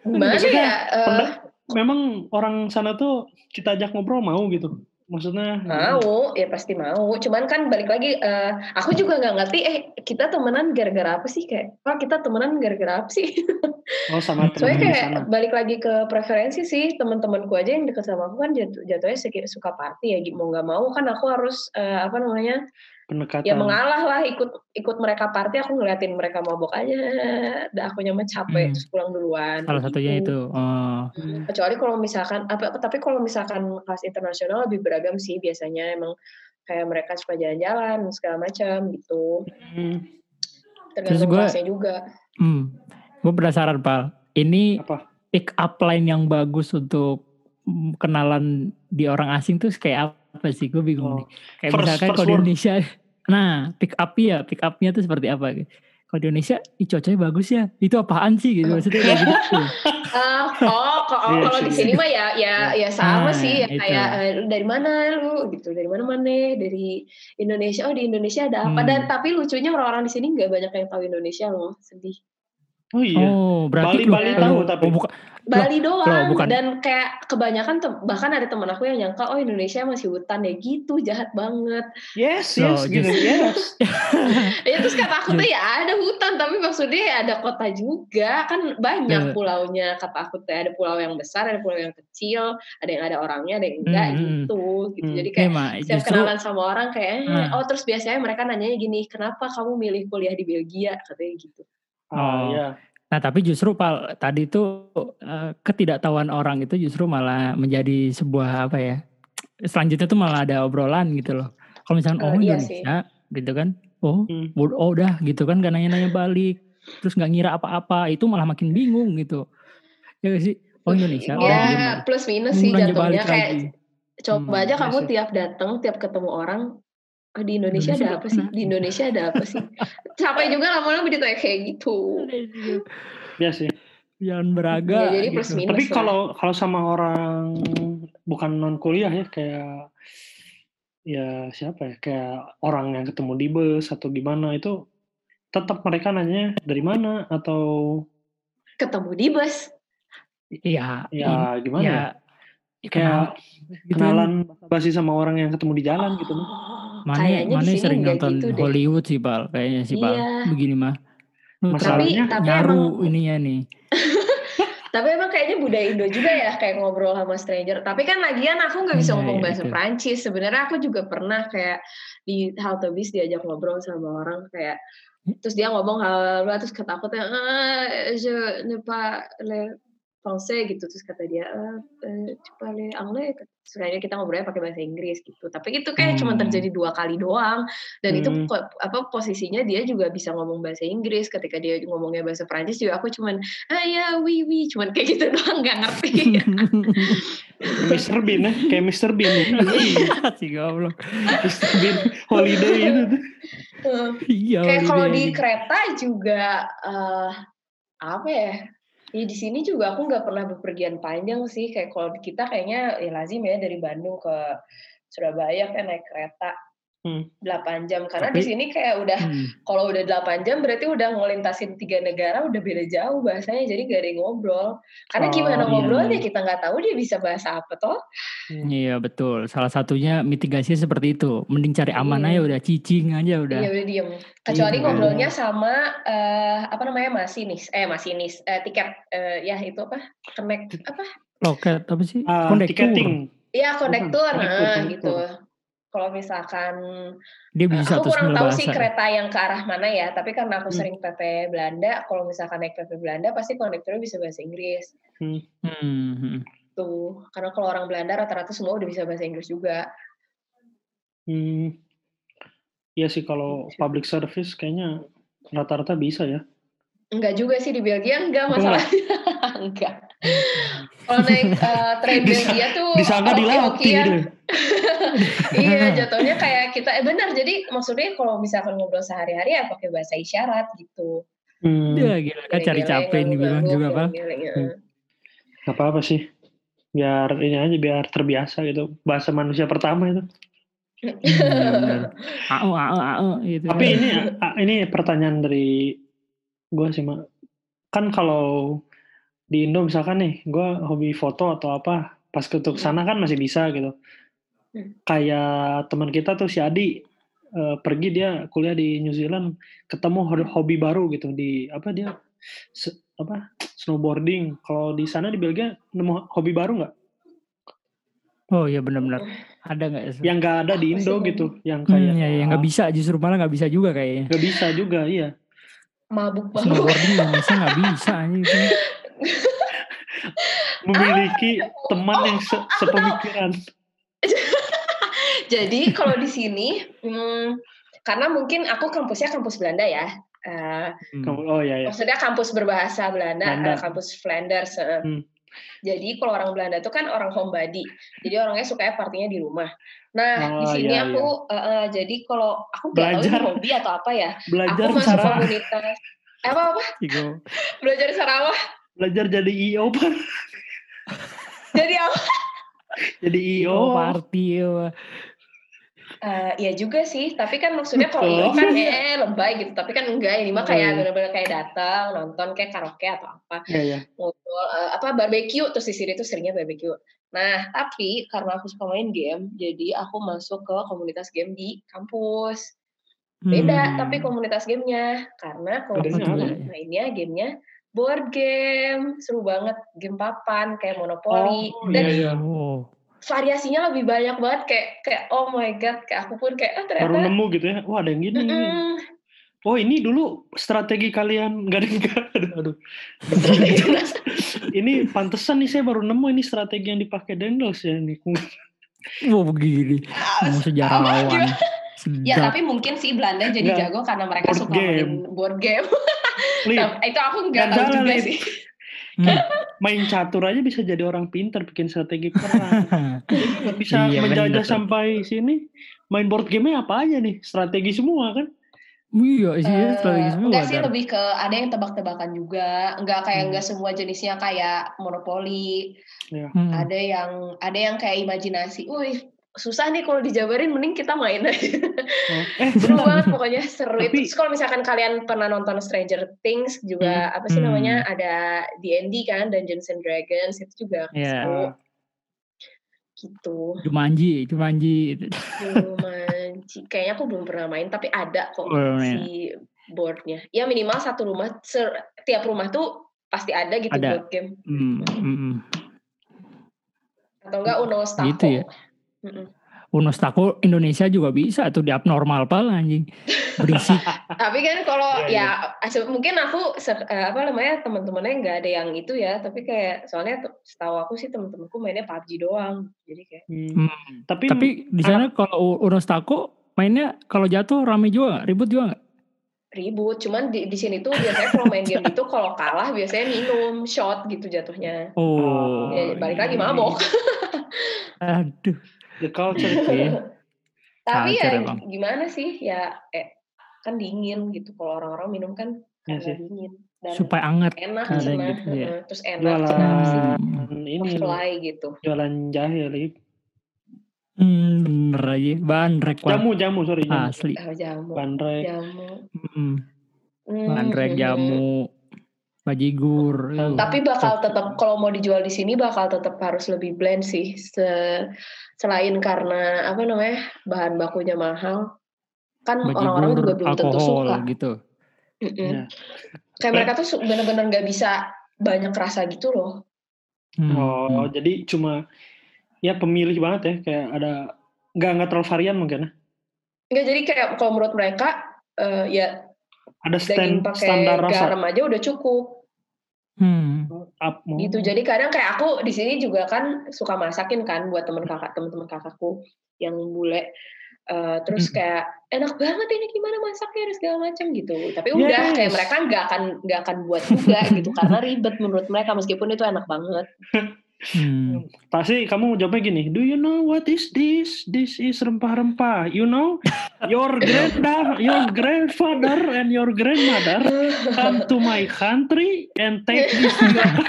gimana Maksudnya, ya Pendak- memang orang sana tuh kita ajak ngobrol mau gitu. Maksudnya mau ya pasti mau cuman kan balik lagi eh, aku juga nggak ngerti eh kita temenan gara-gara apa sih kayak pak kita temenan gara-gara apa sih oh sama soalnya kayak sana. balik lagi ke preferensi sih teman-temanku aja yang deket sama aku kan jatuh jatuhnya suka party ya mau nggak mau kan aku harus eh, apa namanya Pendekatan. ya mengalah lah ikut ikut mereka party aku ngeliatin mereka mabok aja dah aku nyaman Hmm. capek terus pulang duluan Salah satunya itu. gitu. Oh, kecuali kalau misalkan apa tapi kalau misalkan kelas internasional lebih beragam sih biasanya emang kayak mereka suka jalan-jalan segala macam gitu Hmm, tergantung gua- kelasnya juga hmm. Gue penasaran pal. Ini apa? pick up line yang bagus untuk kenalan di orang asing tuh kayak apa sih? Gue bingung Oh. nih. Kayak First- misalkan first kalau di. Indonesia, nah pick up ya, pick upnya tuh seperti apa? Kalau di Indonesia, ih cocoknya bagus ya. Itu apaan sih gitu? Maksudnya kayak gitu. Ah, oh, oh, Iya kalau di sini mah ya ya ya sama Ah, sih ya kayak lu dari mana lu gitu dari mana mana dari Indonesia oh di Indonesia ada apa Hmm. dan tapi lucunya orang-orang di sini nggak banyak yang tahu Indonesia loh sedih Oh iya. Oh, berarti Bali- lu- Bali tahu tapi. oh, buka- Bali doang bukan. dan kayak kebanyakan tem- bahkan ada teman aku yang nyangka oh Indonesia masih hutan ya gitu jahat banget Yes, Loh, yes, gitu. just- Yes. ya terus kata aku tuh ya ada hutan tapi maksudnya ya ada kota juga kan banyak Iya. pulaunya kata aku tuh ada pulau yang besar ada pulau yang kecil ada yang ada orangnya ada yang enggak Hmm, hmm, gitu gitu Hmm. jadi kayak Ma, setiap justru kenalan sama orang kayak eh, Nah. oh terus biasanya mereka nanyanya gini kenapa kamu milih kuliah di Belgia katanya gitu Ah, Oh. iya. Nah tapi justru Pal tadi tuh eh, ketidaktahuan orang itu justru malah menjadi sebuah apa ya? Selanjutnya tuh malah ada obrolan gitu loh. Kalau misalnya Eh, oh iya Indonesia gitu kan, oh Hmm. oh udah gitu kan gak nanya-nanya balik, terus nggak ngira apa-apa, itu malah makin bingung gitu. Ya nggak sih? Oh Indonesia, Oh, ya aja. plus minus sih jatuhnya kayak lagi. coba Hmm, aja iya kamu sih. tiap datang tiap ketemu orang "Ah, di Indonesia, Indonesia ada apa sih mana?" di Indonesia ada apa sih capek juga lama-lama ditanya kayak gitu Iya sih. Jangan beraga. Ya, jadi plus gitu. minus. Tapi kalau kalau sama orang bukan non kuliah ya kayak ya siapa ya kayak orang yang ketemu di bus atau gimana itu tetap mereka nanya dari mana atau ketemu di bus Iya. ya gimana ya, ya, ya Kayak gitu kan. kenalan basi sama orang yang ketemu di jalan gitu. Oh, Mana kayaknya mana sini sering nonton gitu deh. Hollywood sih Pal, kayaknya sih Pal. Iya. Begini mah. Lu Masalahnya- Tapi- tapi nyaru emang- ininya nih. Tapi emang kayaknya budaya Indo juga ya kayak ngobrol sama stranger. Tapi kan lagian aku nggak bisa Iya, ngomong iya, bahasa betul. Prancis. Sebenarnya aku juga pernah kayak di halte bis diajak ngobrol sama orang kayak terus dia ngomong hal terus kata aku tuh ah je ne pas le français gitu terus kata dia ah eh, tu parles anglais terus kayaknya kita ngobrolnya pakai bahasa Inggris gitu tapi itu kayak cuma Hmm. terjadi dua kali doang dan itu Hmm. kok- apa posisinya dia juga bisa ngomong bahasa Inggris ketika dia ngomongnya bahasa Prancis juga aku cuman ah ya oui oui cuman kayak gitu doang nggak ngerti Mr. Bean ya, kayak Mr. Bean. si goblok. Mr. Bean holiday itu. tuh. Eh, Iya. kayak kalau di kereta juga eh apa ya Ya di sini juga aku nggak pernah bepergian panjang sih kayak kalau kita kayaknya ya lazim ya dari Bandung ke Surabaya kan naik kereta. 8 jam karena Tapi- di sini kayak udah Hmm. kalau udah 8 jam berarti udah ngelintasin tiga negara udah beda jauh bahasanya jadi gak ada yang ngobrol karena Oh, gimana iya. ngobrolnya kita nggak tahu dia bisa bahasa apa toh Iya betul. Salah satunya mitigasinya seperti itu. Mending cari aman Iya. aja udah cicing aja udah. Iya udah diem. Kecuali Iya. ngobrolnya sama eh, apa namanya masinis, eh masinis, eh, tiket, eh, ya itu apa? Connect apa? Loket apa sih? Kondektur. tiketing. Iya konektor, nah gitu. Kalau misalkan Dia bisa aku kurang tahu sih bahasa. kereta yang ke arah mana ya, tapi karena aku Hmm. sering PP Belanda, kalau misalkan naik PP Belanda pasti konektornya bisa bahasa Inggris. Hmm, hmm. Tuh, karena kalau orang Belanda rata-rata semua udah bisa bahasa Inggris juga. Hmm. Iya sih kalau public service kayaknya rata-rata bisa ya. Enggak juga sih di Belgia enggak masalahnya. enggak. Kalau naik eh, train Belgia tuh Disangka dilatih gitu. iya jatuhnya kayak kita eh benar jadi maksudnya kalau misalkan ngobrol sehari-hari ya pakai bahasa isyarat gitu Hmm. Ya gila kan cari capek nih bilang juga Pak. ya. Hmm. Gak apa-apa sih. Biar ini aja biar terbiasa gitu. Bahasa manusia pertama itu. Iya. Au au au gitu. Tapi ini ini pertanyaan dari gue sih mak. Kan kalau di Indo misalkan nih, gue hobi foto atau apa, pas ke ke sana kan masih bisa gitu. Hmm. Kayak teman kita tuh si Adi eh, pergi dia kuliah di New Zealand, ketemu ho- hobi baru gitu di apa dia se- apa snowboarding. Kalau di sana di Belgia nemu hobi baru nggak? Oh iya benar-benar. Ada nggak? ya? Yang nggak ada di Indo gitu, yang Hmm, kayak ya, ya nggak bisa justru malah nggak bisa juga kayaknya. nggak bisa juga, iya. mabuk mabuk Snowboarding di Indonesia nggak bisa aja itu. Memiliki teman yang se- sepemikiran. Jadi kalau di sini hmm, karena mungkin aku kampusnya kampus Belanda ya Eh, Hmm. Kamu- Oh iya ya. maksudnya kampus berbahasa Belanda, Belanda. eh, kampus Flanders eh. Hmm. Jadi kalau orang Belanda itu kan orang homebody. Jadi orangnya sukanya partinya di rumah. Nah, di Oh, sini iya, aku eh, eh, jadi kalau aku nggak tahu Belajar. hobi atau apa ya. Belajar aku masuk cara komunitas eh, apa apa Igo. belajar di Sarawak. belajar jadi IO Pak. Jadi apa? Jadi IO. Party ya. Eh, iya juga sih, tapi kan maksudnya kalau ini kan eh lebay gitu, tapi kan enggak ini mah kayak Iya. bener-bener kayak datang nonton kayak karaoke atau apa Iya, iya. ngobrol eh, apa barbecue terus di sini tuh seringnya barbecue. Nah tapi karena aku suka main game, jadi aku masuk ke komunitas game di kampus. Beda Hmm. tapi komunitas gamenya karena Bedanya sini apa? mainnya gamenya board game, seru banget game papan kayak monopoli Oh, dan iya, iya. Oh. Variasinya lebih banyak banget kayak kayak oh my god kayak aku pun kayak Baru ternyata nemu gitu ya. Wah, ada yang gini. Mm-mm. Oh, ini dulu strategi kalian enggak ada enggak. Aduh, aduh. ini pantesan nih saya baru nemu ini strategi yang dipakai Daniels ya nih. Wow begini. Mau sejarawan. Ya tapi mungkin sih Belanda jadi Nggak. jago karena mereka Board suka game. main board game. Nah, itu aku nggak tahu juga sih. Hmm. main catur aja bisa jadi orang pinter bikin strategi perang. Nggak bisa Iya, menjajah bener. sampai sini. Main board game apa aja nih? Strategi semua kan? Iya sih Eh, strategi semua. enggak sih lebih ke ada yang tebak-tebakan juga. Enggak kayak Hmm. enggak semua jenisnya kayak monopoli. Hmm. Ada yang ada yang kayak imajinasi. Wih, susah nih kalau dijabarin mending kita main aja. Oh, Eh, seru banget pokoknya seru itu. Tapi- Terus kalau misalkan kalian pernah nonton Stranger Things juga apa sih Hmm. namanya ada D&D kan Dungeons and Dragons itu juga Iya. seru gitu. Jumanji, Jumanji. Jumanji kayaknya aku belum pernah main tapi ada kok ya. si boardnya. Ya minimal satu rumah ser- tiap rumah tuh pasti ada gitu Ada. board game Hmm, hmm, hmm. atau enggak Uno Stako. Gitu ya. Mm-mm. Tako Indonesia juga bisa tuh di abnormal pal anjing. Berisik. Tapi kan kalau Iya, ya ase- mungkin aku eh, apa namanya teman-temannya nggak ada yang itu ya, tapi kayak soalnya setahu aku sih teman-temanku mainnya PUBG doang. Jadi kayak Hmm. Hmm. Tapi, Tapi di sana kalau Unos Tako mainnya kalau jatuh rame juga? Ribut juga nggak? ribut. Cuman di, di sini tuh biasanya kalau main game itu kalau kalah biasanya minum shot gitu jatuhnya. Oh. Ya, balik lagi iya. mabok. Aduh. The culture itu Iya. ya. Tapi Culture ya emang. gimana sih ya eh, kan dingin gitu. Kalau orang-orang minum kan karena sih. dingin dan Supaya anget. enak Ada cenah. gitu ya. Terus enak Jualan sih. Hmm. ini Fly gitu. jualan jahe Lip. Hmm, bener aja. Bandrek. Jamu, jamu, sorry jamu. Asli. Oh, jamu. Bandrek. Jamu. Hmm. Hmm, Bandrek hmm, hmm. jamu. Bajigur. Hmm. Tapi bakal tetap kalau mau dijual di sini bakal tetap harus lebih blend sih. Se- selain karena apa namanya bahan bakunya mahal, kan orang-orang juga belum tentu alkohol suka. gitu. Mm-mm. Ya. Kayak mereka tuh bener-bener nggak bisa banyak rasa gitu loh. Hmm. Oh, jadi cuma ya pemilih banget ya, kayak ada nggak nggak terlalu varian mungkin ya. Nggak jadi kayak kalau menurut mereka eh, ya Ada daging stand, pakai standar rasa. garam aja udah cukup Hmm. Up, oh. gitu. Jadi kadang kayak aku di sini juga kan suka masakin kan buat temen kakak temen-temen kakakku yang bule. Eh, terus Hmm. kayak enak banget ini gimana masaknya dan segala macam gitu. Tapi udah kayak Yes. mereka nggak akan nggak akan buat juga gitu karena ribet menurut mereka meskipun itu enak banget. Hmm. Pasti kamu jawabnya gini, do you know what is this? This is rempah-rempah. You know, your granda, your grandfather and your grandmother come to my country and take this.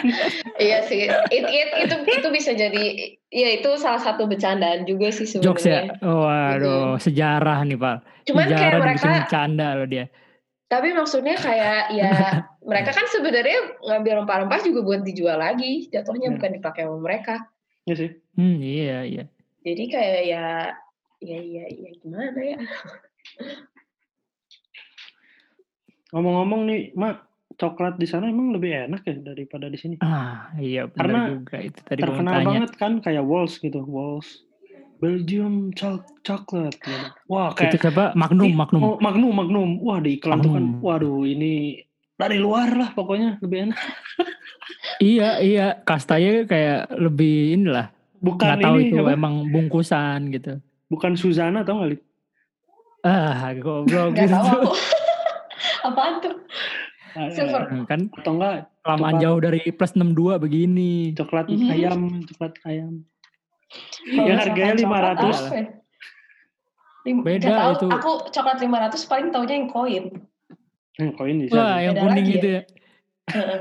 iya sih. It, it, itu itu bisa jadi ya itu salah satu bercandaan juga sih Jokes ya. sebenarnya. Waduh, sejarah nih, Pak. Cuman sejarah kayak mereka bercanda loh dia. Tapi maksudnya kayak ya mereka kan sebenarnya ngambil rempah-rempah juga buat dijual lagi, jatuhnya Ya. bukan dipakai sama mereka. ya sih. Hmm, iya, iya. Jadi kayak ya ya ya ya gimana ya? Ngomong-ngomong nih, Mak, coklat di sana emang lebih enak ya daripada di sini. Ah, iya benar Karena juga itu tadi Terkenal banget kan kayak Walls gitu, Walls. Belgium chocolate. gitu. Wah, kayak Itu siapa? Magnum, Di- Magnum. Oh, Magnum, Magnum. Wah, di iklan tuh kan. Waduh, ini dari luar lah pokoknya lebih enak. Iya, iya. Kastanya kayak lebih inilah. Bukan Nggak tahu ini itu apa? emang bungkusan gitu. Bukan Suzana tau gak, Lip? Ah, goblok Gak gitu. tahu aku. Apaan tuh? Ah, Silver. Hmm, kan Atau enggak kelamaan Coklat. jauh dari plus 62 begini. coklat Mhm. ayam, coklat ayam. Kalau Yang harganya 500. apa ya? Beda tahu, itu. Aku coklat 500 paling taunya yang koin. Hmm, koin bisa. Wah, yang Beda kuning itu ya? ya. Heeh.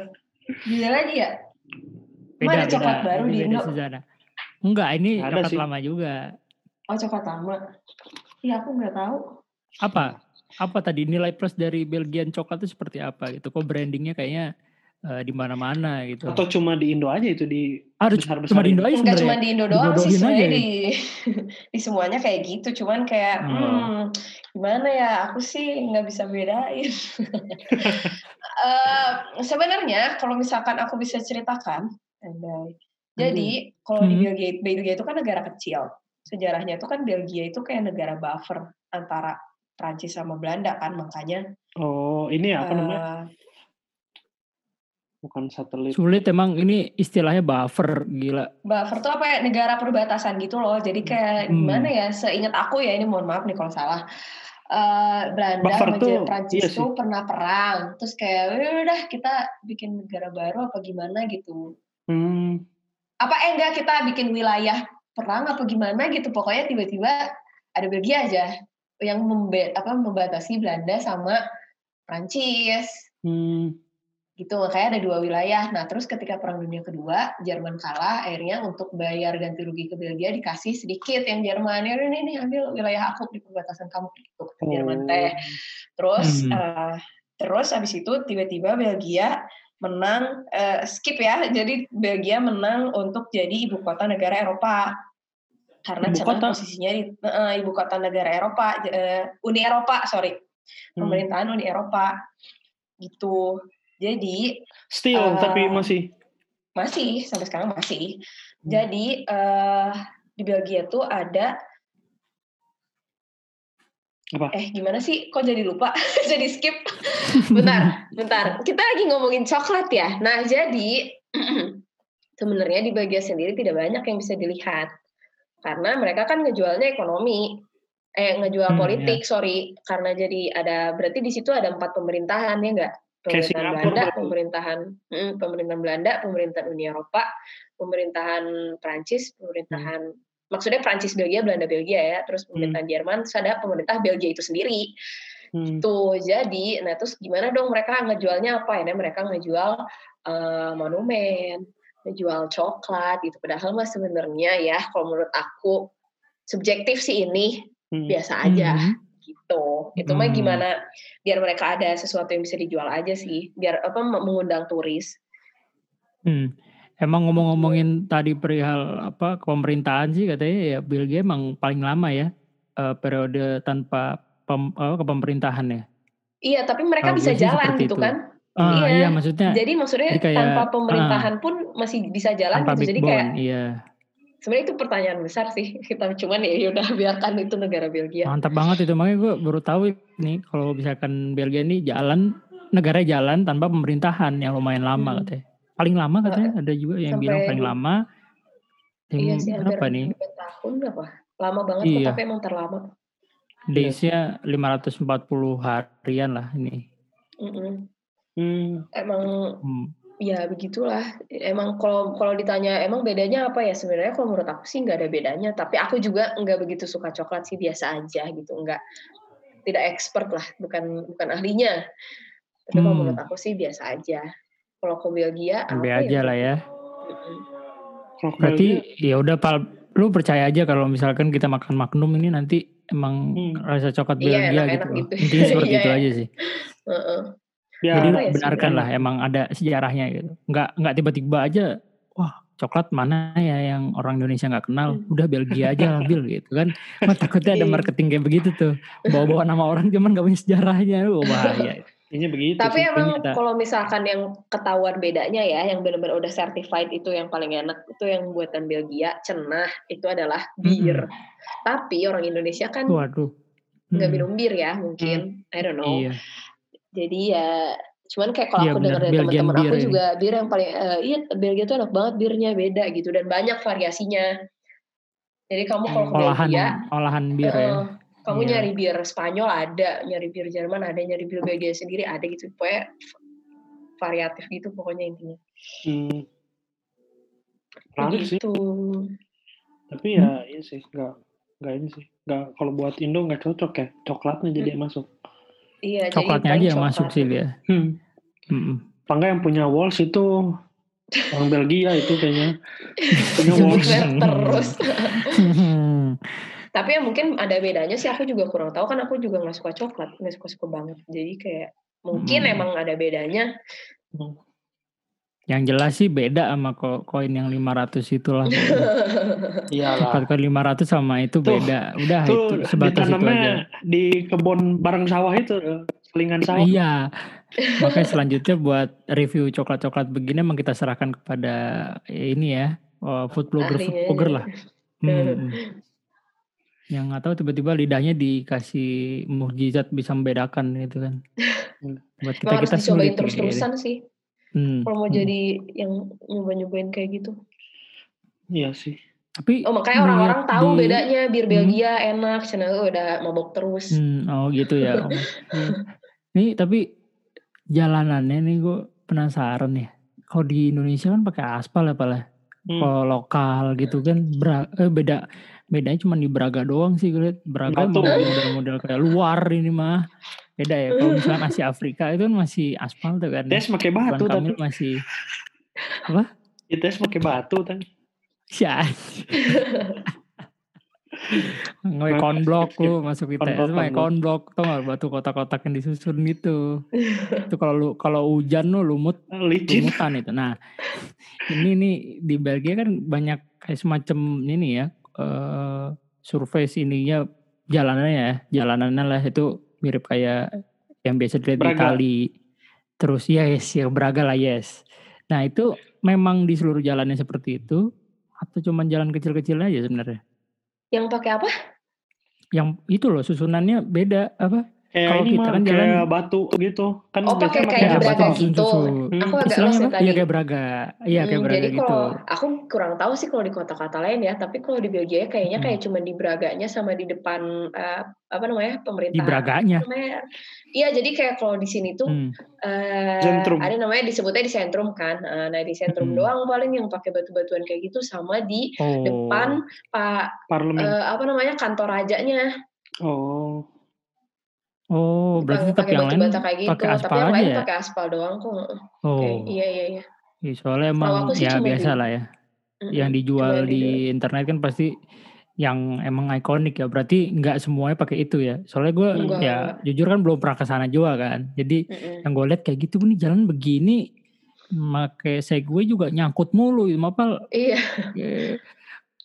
Bisa lagi ya? Beda, Mana beda. coklat baru Ini di beda Indo? Suzana. Enggak, ini Ada coklat sih. lama juga. Oh coklat lama. Iya aku nggak tahu. Apa? Apa tadi nilai plus dari Belgian coklat itu seperti apa gitu? Kok brandingnya kayaknya uh, di mana-mana gitu? Atau cuma di Indo aja itu di ah, besar cuma di Indo aja Enggak sebenarnya. cuma di Indo doang sih Dibodohin aja sebenarnya ya? di di semuanya kayak gitu. Cuman kayak Oh. hmm, gimana ya? Aku sih nggak bisa bedain. Eh, sebenarnya kalau misalkan aku bisa ceritakan, andai. Jadi kalau di Hmm. Belgia, Belgia itu kan negara kecil. Sejarahnya itu kan Belgia itu kayak negara buffer antara Prancis sama Belanda kan, makanya Oh, ini apa namanya? Bukan satelit. Sulit emang ini istilahnya buffer gila. buffer tuh apa ya negara perbatasan gitu loh. Jadi kayak Hmm. gimana ya? Seingat aku ya ini mohon maaf nih kalau salah. Eh, Belanda Buffer sama tuh, Prancis iya sih. tuh pernah perang. Terus kayak "Ya udah kita bikin negara baru apa gimana gitu. Hmm. Apa eh enggak kita bikin wilayah perang apa gimana gitu. Pokoknya tiba-tiba ada Belgia aja yang membe apa membatasi Belanda sama Prancis Hmm. Gitu makanya ada dua wilayah. Nah terus ketika perang dunia kedua Jerman kalah akhirnya untuk bayar ganti rugi ke Belgia dikasih sedikit yang Jerman. Ya ini nih ambil wilayah aku di perbatasan kamu gitu kata Jerman teh. Terus Hmm. eh, terus abis itu tiba-tiba Belgia menang eh, skip ya. Jadi Belgia menang untuk jadi ibu kota negara Eropa. Karena Ibu kota? posisinya di eh, ibu kota negara Eropa eh, Uni Eropa sorry. Hmm. pemerintahan Uni Eropa. Gitu jadi Still, Eh, tapi masih. masih sampai sekarang masih. Hmm. Jadi eh di Belgia tuh ada Apa? eh gimana sih? Kok jadi lupa? Jadi skip. Bentar bentar. Kita lagi ngomongin coklat ya. Nah jadi sebenarnya di Belgia sendiri tidak banyak yang bisa dilihat. Karena mereka kan ngejualnya ekonomi. Eh ngejual Hmm, politik sorry. Karena jadi ada berarti di situ ada empat pemerintahan ya enggak pemerintahan Singapura Belanda berarti. pemerintahan mm, pemerintahan Belanda pemerintahan Uni Eropa pemerintahan Prancis pemerintahan maksudnya Prancis Belgia Belanda Belgia ya terus pemerintahan Jerman terus ada pemerintah Belgia itu sendiri Hmm. tuh jadi nah terus gimana dong mereka ngejualnya apa ya mereka ngejual eh, monumen ngejual coklat gitu padahal mah sebenarnya ya kalau menurut aku subjektif sih ini Hmm. biasa aja Mhm. Gitu itu mah Hmm. gimana biar mereka ada sesuatu yang bisa dijual aja sih biar apa mengundang turis Hmm. Emang ngomong-ngomongin tadi perihal apa pemerintahan sih katanya ya Belgia emang paling lama ya eh, periode tanpa pem, apa, kepemerintahan ya. iya tapi mereka Tahu bisa jalan gitu itu. kan Ah, Iya. iya maksudnya jadi maksudnya Jadi kayak, tanpa pemerintahan pun masih bisa jalan gitu jadi kayak iya. Sebenarnya itu pertanyaan besar sih kita cuman ya udah biarkan itu negara Belgia Mantap banget itu makanya gue baru tahu nih kalau misalkan Belgia ini jalan negara jalan tanpa pemerintahan yang lumayan lama Hmm. katanya. Paling lama katanya ada juga yang Sampai bilang paling lama. Yang iya sih hampir berapa nih? tahun apa lama banget kok Iya. tapi emang terlama Days-nya 540 harian lah ini. Mm-mm. Hmm. emang Hmm. Ya begitulah emang kalau kalau ditanya emang bedanya apa ya sebenarnya kalau menurut aku sih nggak ada bedanya tapi aku juga nggak begitu suka coklat sih biasa aja gitu nggak tidak expert lah bukan bukan ahlinya tapi kalau Hmm. menurut aku sih biasa aja kalau ke Belgia Be apa aja lah ya. Kalau Berarti ya udah pal lu percaya aja kalau misalkan kita makan Magnum ini nanti emang Hmm. rasa coklat Iya, Belgia enak-enak gitu. loh. gitu. Intinya seperti Iya, itu iya. aja sih. Heeh. Ya, Jadi ya benarkan sebenarnya? lah emang ada sejarahnya gitu. Nggak nggak tiba-tiba aja wah coklat mana ya yang orang Indonesia nggak kenal. Hmm. Udah Belgia aja ambil gitu kan. Wah, takutnya ada Iya. marketing kayak begitu tuh. Bawa-bawa nama orang cuman gak punya sejarahnya. Wah, bahaya. Kayaknya begitu Tapi sih. emang kalau misalkan yang ketahuan bedanya ya, yang benar-benar udah certified itu yang paling enak itu yang buatan Belgia, cenah itu adalah bir. Tapi orang Indonesia kan Waduh. nggak Hmm, minum bir ya mungkin, I don't know. Iya. Jadi ya cuman kayak kalau Iya, aku dengar dari teman-teman beer aku ini. juga bir yang paling eh, iya Belgia tuh enak banget birnya beda gitu dan banyak variasinya. Jadi kamu kalau ke Olahan Belgia olahan bir ya. eh, kamu Iya. nyari bir Spanyol ada, nyari bir Jerman ada, nyari bir Belgia sendiri ada gitu. Pokoknya variatif gitu pokoknya intinya. Hmm. Menarik sih. Begitu. Tapi ya iya sih, nggak nggak ini sih, nggak kalau buat Indo nggak cocok ya, coklatnya jadi yang masuk. Iya, Coklatnya jadi aja yang masuk sih dia. Hmm. Mm-mm. Tangga yang punya walls itu orang Belgia itu kayaknya punya walls. merek terus. Tapi ya mungkin ada bedanya sih. Aku juga kurang tahu kan. Aku juga nggak suka coklat, nggak suka suka banget. Jadi kayak mungkin Hmm. emang ada bedanya. Yang jelas sih beda sama ko- koin yang 500 itulah. Iyalah. Coklat koin 500 sama itu Tuh, beda. Udah Tuh itu sebatas itu aja. di kebun bareng sawah itu, selingan sawah. Iya. Makanya selanjutnya buat review coklat-coklat begini emang kita serahkan kepada eh, ini ya, oh, food blogger food blogger lah. Hmm. Yang nggak tahu tiba-tiba lidahnya dikasih mukjizat bisa membedakan gitu kan. Buat kita harus kita dicobain gitu. terus-terusan sih. Hmm. Kalau mau hmm. jadi yang nyoba-nyobain kayak gitu. Iya sih. Tapi Oh makanya orang-orang tahu di- bedanya bir Hmm. Belgia enak, channel udah mabok terus. Hmm, oh gitu ya. Oh. Hmm. Nih tapi jalanannya nih gue penasaran ya. Kalau di Indonesia kan pakai aspal ya lah. Hmm. Kalau lokal gitu kan eh, beda bedanya cuma di Braga doang sih gue liat. Braga model-model kayak luar ini mah. Beda ya. Kalau misalnya Asia Afrika itu kan masih aspal tuh kan. Tes pakai batu tapi. Masih Tes pakai batu kan. ya. Nggak konblok lu masuk ITS Konblok, mah konblok. konblok tau gak batu kotak-kotak yang disusun gitu. itu kalau lu kalau hujan lu lumut Licin. lumutan itu. Nah, ini nih di Belgia kan banyak kayak semacam ini ya, eh survei ininya jalanannya ya, jalanannya lah itu mirip kayak yang biasa dilihat di Braga. Itali. Terus yes, ya Braga lah yes. Nah itu memang di seluruh jalannya seperti itu atau cuman jalan kecil-kecil aja sebenarnya? Yang pakai apa? Yang itu loh susunannya beda apa? Kayak Kalau ini kita mah kan kayak jalan- batu gitu. Kan Oh, pakai kayak di Braga batu. gitu. Hmm. Aku agak Istilahnya lost ya tadi. Iya kayak Braga. Iya kayak Hmm, Braga jadi gitu. kalau aku kurang tahu sih kalau di kota-kota lain ya, tapi kalau di Belgia kayaknya Hmm. kayak cuma di Braganya sama di depan eh, apa namanya pemerintah. Di Braganya. Iya jadi kayak kalau di sini tuh Hmm. eh, Sentrum. ada namanya disebutnya di sentrum kan. Eh, Nah di sentrum Hmm. doang paling yang pakai batu-batuan kayak gitu sama di Oh. depan pak Parlemen. eh, apa namanya kantor rajanya. Oh. Oh, berarti tetap yang lain kayak gitu, pakai tapi aspal yang aja lain ya? pakai aspal doang kok. Oh, Kayak, iya iya iya. soalnya emang ya biasa lah ya. Yang dijual di internet kan pasti yang emang ikonik ya. Berarti nggak semuanya pakai itu ya. Soalnya gue ya enggak. jujur kan belum pernah ke sana juga kan. Jadi Mm-mm. yang gue lihat kayak gitu nih jalan begini pakai segway juga nyangkut mulu itu mapal Iya,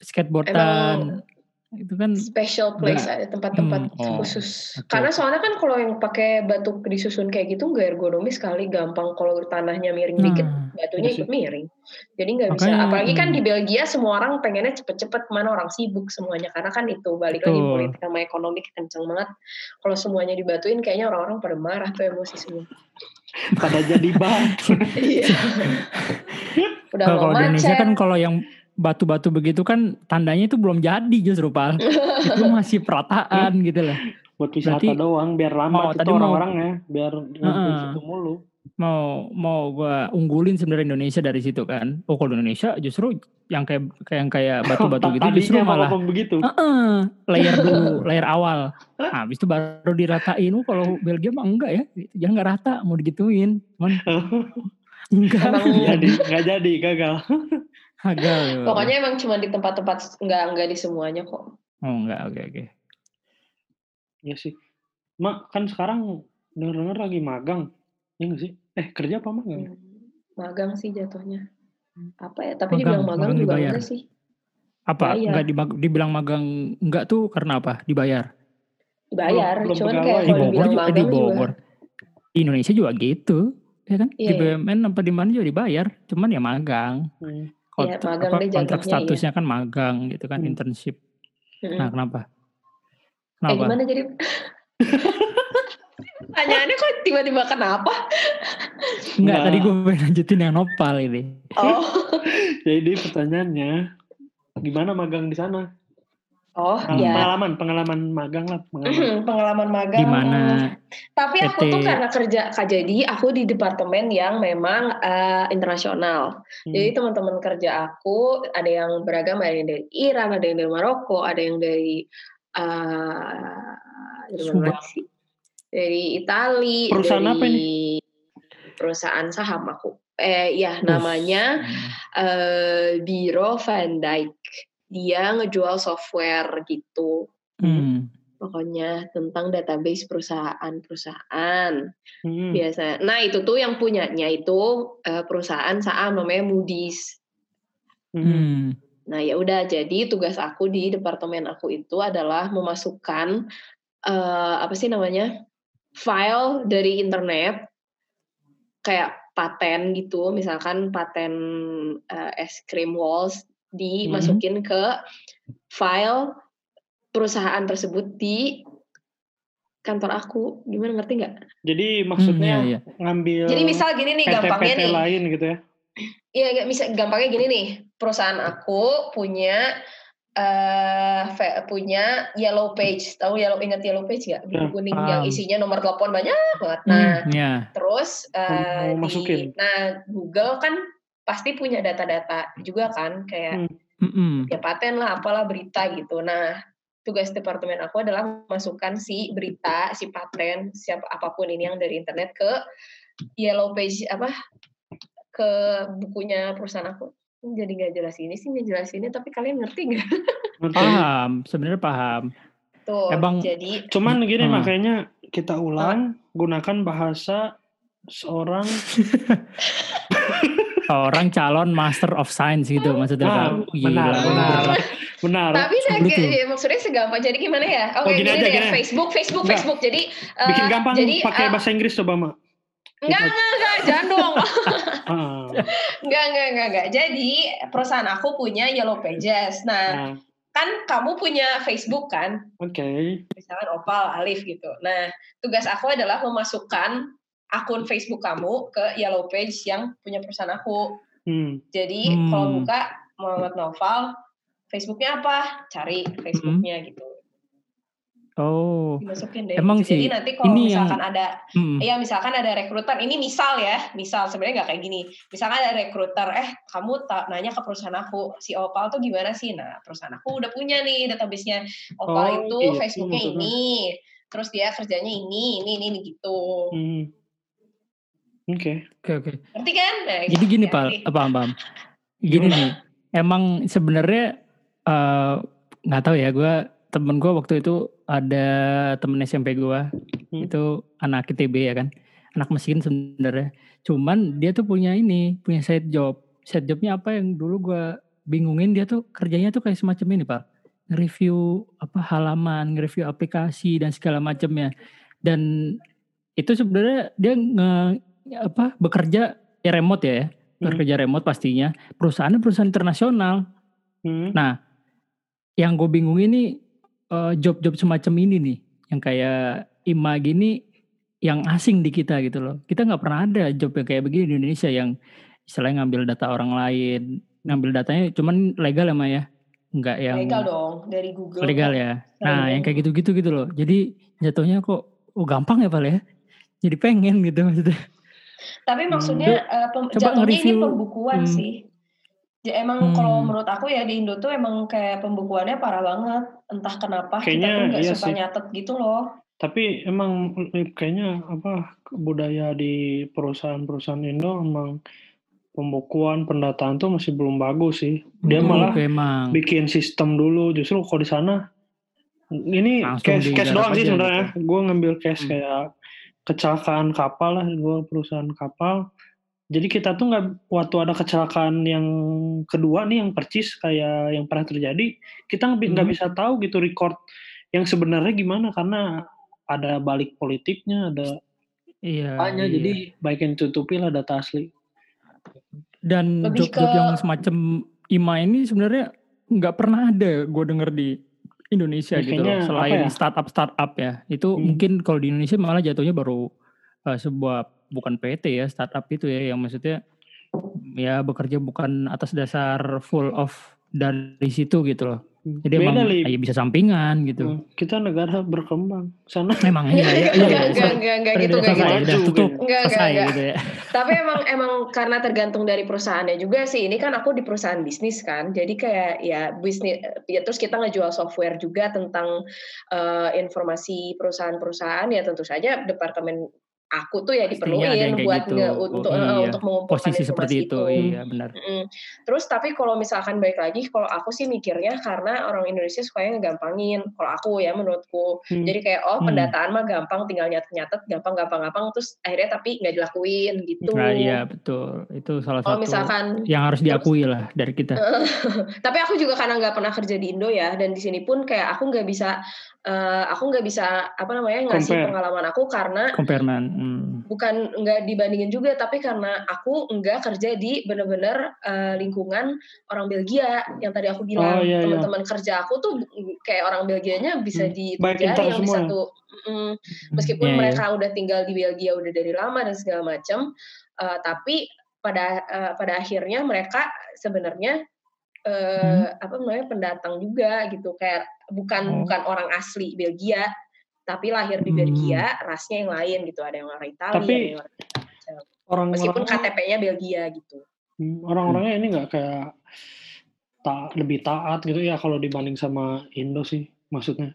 skateboardan itu kan special place ada tempat-tempat Hmm, oh, khusus. oke, Karena soalnya kan kalau yang pakai batu disusun kayak gitu nggak ergonomis sekali, gampang kalau tanahnya miring dikit, nah batunya iya ikut miring. Jadi nggak bisa. Apalagi kan hmm. di Belgia semua orang pengennya cepet-cepet ke mana orang sibuk semuanya karena kan itu balik lagi politik sama ekonomi kenceng banget. Kalau semuanya dibatuin kayaknya orang-orang pada marah tuh emosi semua. Pada jadi batu. Iya. Udah kalau Indonesia kan kalau yang batu-batu begitu kan tandanya itu belum jadi justru pal itu masih perataan gitu lah Buat wisata Berarti- doang biar Oh, lambat itu tadi mau- orang-orangnya biar ngumpul Heeh. situ mulu. mau mau gua unggulin sebenarnya Indonesia dari situ kan. Oh kalau Indonesia justru yang kayak kayak yang kayak batu-batu gitu justru malah begitu. Heeh, layer dulu layer awal. Nah, habis itu baru diratain oh kalau Belgia mah enggak ya. Jangan nggak rata mau digituin. Cuman enggak. Emang jadi nggak jadi gagal. Ya. Pokoknya emang cuma di tempat-tempat nggak nggak di semuanya kok. oh enggak oke oke Ya sih. Mak kan sekarang denger-denger lagi magang. Ya nggak sih? Eh kerja apa magang? Hmm, Magang sih jatuhnya. Apa ya? Tapi Magang, dibilang magang, magang juga dibayar. enggak sih. apa Bayar. enggak dibag- dibilang magang enggak tuh karena apa dibayar Dibayar, Belum- belum cuman pegawai. kayak di Bogor dibilang juga, di magang juga. Bogor di Indonesia juga gitu ya kan Iya, di iya. BUMN apa di mana juga dibayar cuman ya magang Hmm. Iya, Kontrak- magang apa, kontrak iya. statusnya kan magang gitu kan Hmm. internship Mm-mm. nah kenapa eh kenapa gimana jadi? Pertanyaannya kok tiba-tiba kenapa? enggak Nggak. tadi gue pengen lanjutin yang nopal ini Oh, Jadi pertanyaannya gimana magang di sana? Oh Pengalaman, ya. pengalaman, pengalaman magang lah, pengalaman. Pengalaman magang. di mana Tapi aku PT. tuh karena kerja jadi aku di departemen yang memang eh, internasional. Hmm. Jadi teman-teman kerja aku ada yang beragam, ada yang dari Iran, ada yang dari Maroko, ada yang dari eh dari? Dari Itali, Perusahaan dari apa Perusahaan saham aku. Eh ya namanya eh Biro Van Dijk. Dia ngejual software gitu. Hmm. pokoknya tentang database perusahaan-perusahaan Hmm. biasa. Nah itu tuh yang punyanya itu eh, perusahaan saham namanya Moody's. Hmm. Nah ya udah jadi tugas aku di departemen aku itu adalah memasukkan eh, apa sih namanya file dari internet kayak paten gitu, misalkan paten eh, es krim walls dimasukin ke file perusahaan tersebut di kantor aku. Gimana ngerti nggak? Jadi Hmm, maksudnya iya, iya. ngambil Jadi misal gini nih gampangnya PT-PT nih. lain gitu ya. Iya, nggak bisa gampangnya gini nih. Perusahaan aku punya eh fe- punya yellow page. Tahu yellow ingat yellow page nggak? Ya, kuning paham. yang isinya nomor telepon banyak banget. Nah, Hmm, ya. terus eh, Mau di- masukin. nah Google kan pasti punya data-data juga kan kayak Hmm. Mm-mm. ya paten lah apalah berita gitu. Nah, tugas departemen aku adalah masukkan si berita, si paten, siapa apa pun ini yang dari internet ke yellow page apa ke bukunya perusahaan aku. Jadi nggak jelas ini sih nggak jelas ini, tapi kalian ngerti nggak? Paham, sebenarnya paham. Tuh, Emang- jadi Cuman gini Hmm. makanya kita ulang gunakan bahasa seorang Orang calon Master of Science gitu maksudnya Ah, kan. benar, benar. benar. tapi saya Sebelum itu. ya, maksudnya segampang jadi gimana ya? Oke, Oh, gini gini, aja, deh, gini. Facebook, Facebook, Enggak. Facebook. Jadi eh, Bikin gampang jadi pakai eh, bahasa Inggris coba, Mak. enggak, enggak, enggak, jangan dong. Ah, Enggak, enggak, enggak, enggak. Jadi perusahaan aku punya Yellow Pages. Nah, nah, kan kamu punya Facebook kan? oke. Misalkan Opal, Alif gitu. Nah, tugas aku adalah memasukkan akun Facebook kamu ke Yellow Page yang punya perusahaan aku. Hmm. Jadi Hmm. kalau buka Muhammad Noval, Facebooknya apa? Cari Facebooknya gitu. Oh, Dimasukin deh. Emang gitu. Jadi sih, nanti kalau ini yang- misalkan ada mm. Iya, misalkan ada rekruter, ini misal ya, misal sebenarnya nggak kayak gini. Misalkan ada rekruter, eh kamu nanya ke perusahaan aku, si Opal tuh gimana sih? Nah, perusahaan aku udah punya nih database-nya. Opal Oh, itu gitu Facebooknya maksudnya. ini, terus dia kerjanya ini, ini, ini, ini gitu. Hmm. Oke. Oke oke. Ngerti kan? Nah, Jadi gini ya, Pak, ngerti. apa Bam? Gini Gimana? nih, emang sebenarnya eh, nggak tahu ya, gue temen gue waktu itu ada temen SMP gue, Hmm. itu anak ITB ya kan, anak miskin sebenarnya. Cuman dia tuh punya ini, punya side job. Side jobnya apa yang dulu gue bingungin dia tuh kerjanya tuh kayak semacam ini Pak, nge-review apa halaman, nge-review aplikasi dan segala macamnya. Dan itu sebenarnya dia nge apa bekerja ya remote ya, Hmm. bekerja remote pastinya. Perusahaannya perusahaan internasional. Hmm. Nah, yang gue bingung ini eh, job-job semacam ini nih, yang kayak IMA gini, yang asing di kita gitu loh. Kita nggak pernah ada job yang kayak begini di Indonesia yang istilahnya ngambil data orang lain, ngambil datanya cuman legal ya Maya, nggak yang Legal dong, dari Google. legal ya. Nah, banget. yang kayak gitu-gitu gitu loh. Jadi jatuhnya kok oh gampang ya Pak ya. Jadi pengen gitu maksudnya. Tapi Hmm. maksudnya eh, pem- Coba jatuhnya ini nge-review, pembukuan hmm. sih. Ja- emang kalau Hmm. menurut aku ya di Indo tuh emang kayak pembukuannya parah banget. Entah kenapa kita Kayaknya tuh nggak iya suka sih. nyatet gitu loh. Tapi emang eh, kayaknya apa budaya di perusahaan-perusahaan Indo emang pembukuan pendataan tuh masih belum bagus sih. Dia Oke, malah emang. bikin sistem dulu. Justru kalau di sana ini Langsung case digarap doang sih sebenarnya. Gue ngambil case Hmm. kayak kecelakaan kapal lah, gue perusahaan kapal. Jadi kita tuh nggak waktu ada kecelakaan yang kedua nih yang percis kayak yang pernah terjadi, kita nggak Hmm. bisa tahu gitu record yang sebenarnya gimana karena ada balik politiknya, ada Iya. apanya. iya. Jadi baik yang tutupi lah data asli. Dan job-job ke- yang semacam IMA ini sebenarnya nggak pernah ada gue denger di Indonesia Ya, gitu loh. Selain ya? startup-startup ya. Itu Hmm. mungkin kalau di Indonesia malah jatuhnya baru eh, sebuah bukan PT ya, startup itu ya yang maksudnya ya bekerja bukan atas dasar full of dari situ gitu loh. Jadi Beda emang ya bisa sampingan gitu. Hmm, Kita negara berkembang. Sana Emang iya iya iya. Enggak, iya. enggak, enggak, gitu, enggak gitu. udah tutup, gitu. Enggak, enggak, gitu ya. Tapi emang emang karena tergantung dari perusahaannya juga sih. Ini kan aku di perusahaan bisnis kan. Jadi kayak ya bisnis ya terus kita ngejual software juga tentang eh, informasi perusahaan-perusahaan ya tentu saja departemen aku tuh ya diperluin kayak buat gitu. nge Oh, untuk heeh, iya. untuk mengumpulkan Posisi seperti itu. itu. Iya, benar. Mhm. Terus tapi kalau misalkan balik lagi, kalau aku sih mikirnya karena orang Indonesia sukanya ngegampangin. Kalau aku ya menurutku. Hmm. Jadi kayak oh Hmm. pendataan mah gampang, tinggal nyatet-nyatet, gampang gampang gampang terus akhirnya tapi nggak dilakuin gitu. Nah, iya betul. Itu salah Kalau satu misalkan yang harus terus diakui lah dari kita. tapi aku juga karena nggak pernah kerja di Indo ya dan di sini pun kayak aku nggak bisa eh, aku nggak bisa apa namanya ngasih Compare. pengalaman aku karena. Hmm. bukan nggak dibandingin juga tapi karena aku nggak kerja di bener-bener eh, lingkungan orang Belgia yang tadi aku Oh, bilang iya, iya. teman-teman kerja aku tuh kayak orang Belgianya bisa Hmm. di inter yang semua ya? tuh mm, meskipun Iya, iya. mereka udah tinggal di Belgia udah dari lama dan segala macam eh, tapi pada eh, pada akhirnya mereka sebenarnya eh, apa namanya pendatang juga gitu kayak bukan Oh. bukan orang asli Belgia tapi lahir di Hmm. Belgia rasnya yang lain gitu ada yang orang Italia Tapi ada yang orang macam. Orang-orangnya meskipun KTP-nya Belgia gitu Hmm, orang-orangnya ini nggak kayak ta lebih taat gitu ya kalau dibanding sama Indo sih maksudnya.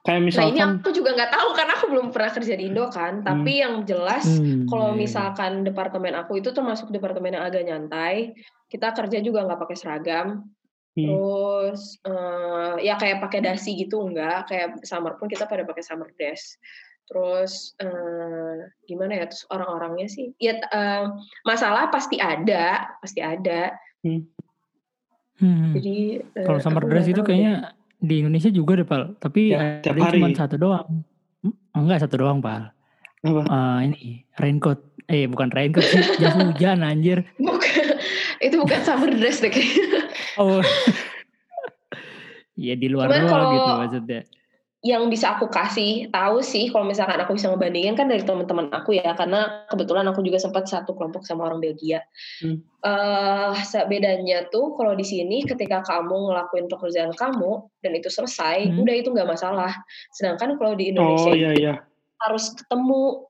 Kayak nah ini misalkan aku juga nggak tahu karena aku belum pernah kerja di Indo kan tapi yang jelas Hmm, kalau iya, iya. misalkan departemen aku itu termasuk departemen yang agak nyantai kita kerja juga nggak pakai seragam hmm, Terus eh, ya kayak pakai dasi gitu enggak, kayak summer pun kita pada pakai summer dress. Terus eh, gimana ya? Terus orang-orangnya sih, ya eh, masalah pasti ada, pasti ada. Hmm. Jadi eh, Kalau summer dress itu deh. kayaknya di Indonesia juga deh, Pal. Tapi Ya, tiap ada cuma satu doang. Hmm, Enggak satu doang, Pal. apa? Eh, ini raincoat. Eh, bukan raincoat sih. Jas hujan anjir. Bukan, itu bukan summer dress deh kayaknya. Oh. Iya di luar Cuman doang kalau gitu maksudnya. yang bisa aku kasih tahu sih kalau misalkan aku bisa ngebandingin kan dari teman-teman aku ya karena kebetulan aku juga sempat satu kelompok sama orang Belgia. Hmm. Eh bedanya tuh kalau di sini ketika kamu ngelakuin pekerjaan kamu dan itu selesai, Hmm. udah itu nggak masalah. Sedangkan kalau di Indonesia Oh iya iya. harus ketemu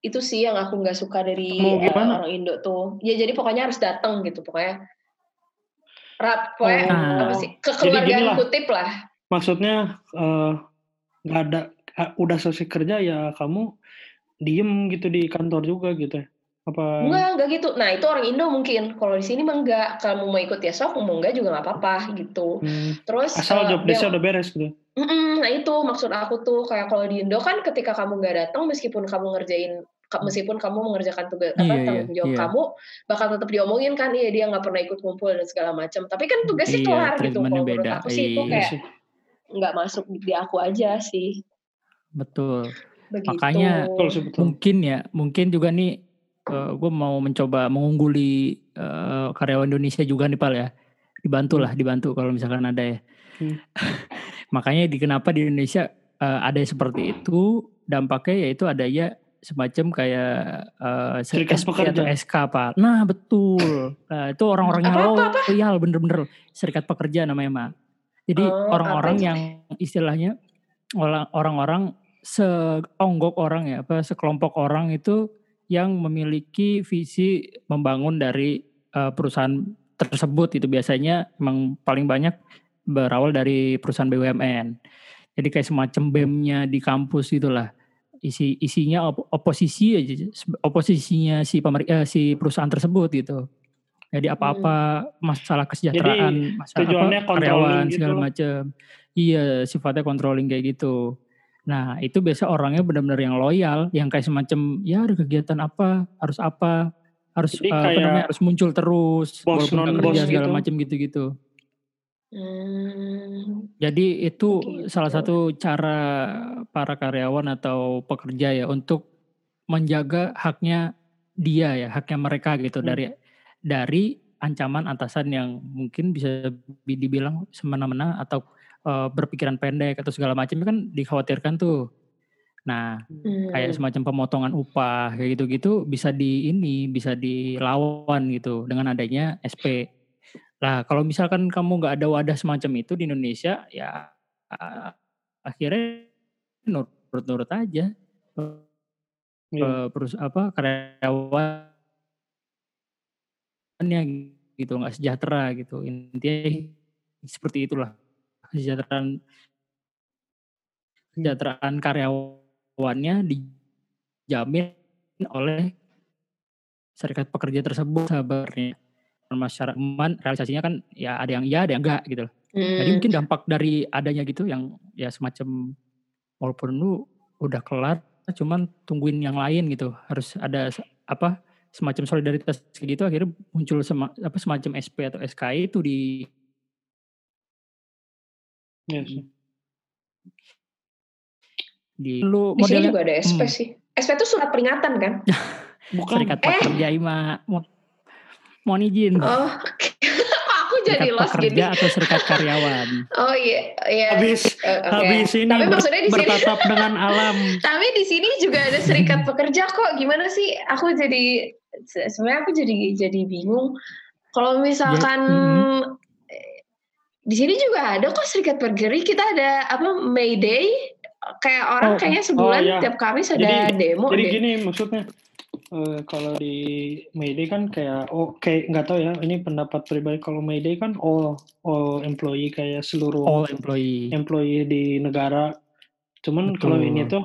itu sih yang aku nggak suka dari gimana? orang Indo tuh. Ya jadi pokoknya harus datang gitu pokoknya. Rap, pokoknya Oh. apa sih kekeluargaan kutip lah. Maksudnya eh, nggak ada eh, udah selesai kerja ya kamu diem gitu di kantor juga gitu. ya? Apa? Enggak, enggak gitu. Nah, itu orang Indo mungkin. Kalau di sini mah enggak. Kamu mau ikut ya sok, mau enggak juga nggak apa-apa gitu. Hmm, Terus asal eh, job desk yang- udah beres gitu. Mm-mm, nah itu maksud aku tuh kayak kalau di Indo kan ketika kamu nggak datang meskipun kamu ngerjain meskipun kamu mengerjakan tugas apa Iya, tanggung jawab iya. kamu bakal tetap diomongin kan iya dia nggak pernah ikut kumpul dan segala macam tapi kan tugasnya Iya, kelar gitu kalau menurut beda. aku sih itu Iya. kayak nggak masuk di aku aja sih Betul. begitu Makanya Betul sih betul. Mungkin ya, mungkin juga nih gue mau mencoba mengungguli eh, karyawan Indonesia juga nih Pal ya. Dibantu lah, dibantu kalau misalkan ada ya. Hmm. Makanya di kenapa di Indonesia eh, ada yang seperti itu, dampaknya yaitu ada ya semacam kayak eh, Serikat pekerja. atau SK Pak. Nah betul. Nah, itu orang-orang yang Apa, apa, loyal bener-bener serikat pekerja namanya Mak. Jadi Oh, orang-orang yang istilahnya orang- orang-orang seonggok orang ya apa sekelompok orang itu yang memiliki visi membangun dari eh, perusahaan tersebut itu biasanya emang paling banyak berawal dari perusahaan BUMN. Jadi kayak semacam BEM-nya di kampus gitulah. Isi isinya op- oposisi aja oposisinya si pemer, eh, si perusahaan tersebut gitu. Jadi apa-apa masalah kesejahteraan, masalah tujuannya apa, karyawan gitu segala macam. Iya, sifatnya controlling kayak gitu. Nah, itu biasa orangnya benar-benar yang loyal, yang kayak semacam ya ada kegiatan apa, harus apa, harus Jadi eh, apa namanya harus muncul terus, bos non-bos kerja segala gitu. macam gitu-gitu. Hmm, Jadi itu Begitu. salah satu cara para karyawan atau pekerja ya untuk menjaga haknya dia ya, haknya mereka gitu Hmm. dari dari ancaman atasan yang mungkin bisa bi- dibilang semena-mena atau eh, berpikiran pendek atau segala macam kan dikhawatirkan tuh. Nah, kayak hmm. semacam pemotongan upah kayak gitu-gitu bisa di ini bisa dilawan gitu dengan adanya SP. Nah, kalau misalkan kamu nggak ada wadah semacam itu di Indonesia, ya ah, akhirnya nurut-nurut aja. Iya. eh, perus apa karyawannya gitu nggak sejahtera gitu. Intinya seperti itulah kesejahteraan kesejahteraan karyawannya dijamin oleh serikat pekerja tersebut sabarnya masyarakat realisasinya kan ya ada yang iya ada yang enggak gitu loh. Hmm. Jadi mungkin dampak dari adanya gitu yang ya semacam walaupun lu udah kelar cuman tungguin yang lain gitu. Harus ada apa semacam solidaritas gitu akhirnya muncul sema, apa semacam SP atau SKI itu di yes. Iya di lu di sini juga ada SP hmm. sih. SP itu surat peringatan kan? Bukan. Serikat pekerja eh. Ima. Mohon izin. Oh, aku jadi serikat lost pekerja gini. atau serikat karyawan. Oh iya, iya. Habis uh, okay. habis ini Tapi maksudnya di bertatap sini, dengan alam. Tapi di sini juga ada serikat pekerja kok. Gimana sih? Aku jadi sebenarnya aku jadi jadi bingung. Kalau misalkan ya, hmm. di sini juga ada kok serikat pekerja. Kita ada apa May Day kayak orang oh, kayaknya sebulan oh, iya. tiap Kamis ada jadi, demo jadi deh. gini maksudnya uh, kalau di Mayday kan kayak oh kayak nggak tahu ya ini pendapat pribadi kalau Mayday kan all all employee kayak seluruh all employee employee di negara cuman Betul. kalau ini tuh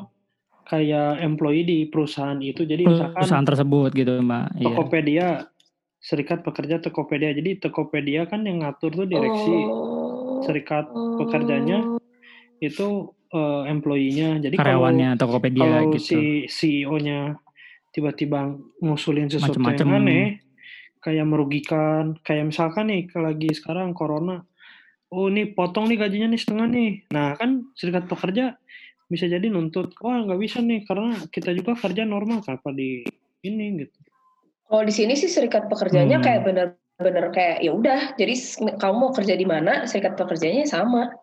kayak employee di perusahaan itu jadi misalkan perusahaan tersebut gitu mbak iya. Tokopedia iya. serikat pekerja Tokopedia jadi Tokopedia kan yang ngatur tuh direksi oh. serikat pekerjanya itu uh, employee-nya. Jadi karyawannya kalau, Tokopedia kalau gitu. si CEO-nya tiba-tiba ngusulin sesuatu Macem -macem. yang aneh, kayak merugikan, kayak misalkan nih lagi sekarang corona, oh ini potong nih gajinya nih setengah nih. Nah kan serikat pekerja bisa jadi nuntut, wah nggak bisa nih karena kita juga kerja normal kenapa di ini gitu. Kalau di sini sih serikat pekerjanya hmm. kayak bener-bener kayak ya udah, jadi kamu mau kerja di mana serikat pekerjanya sama.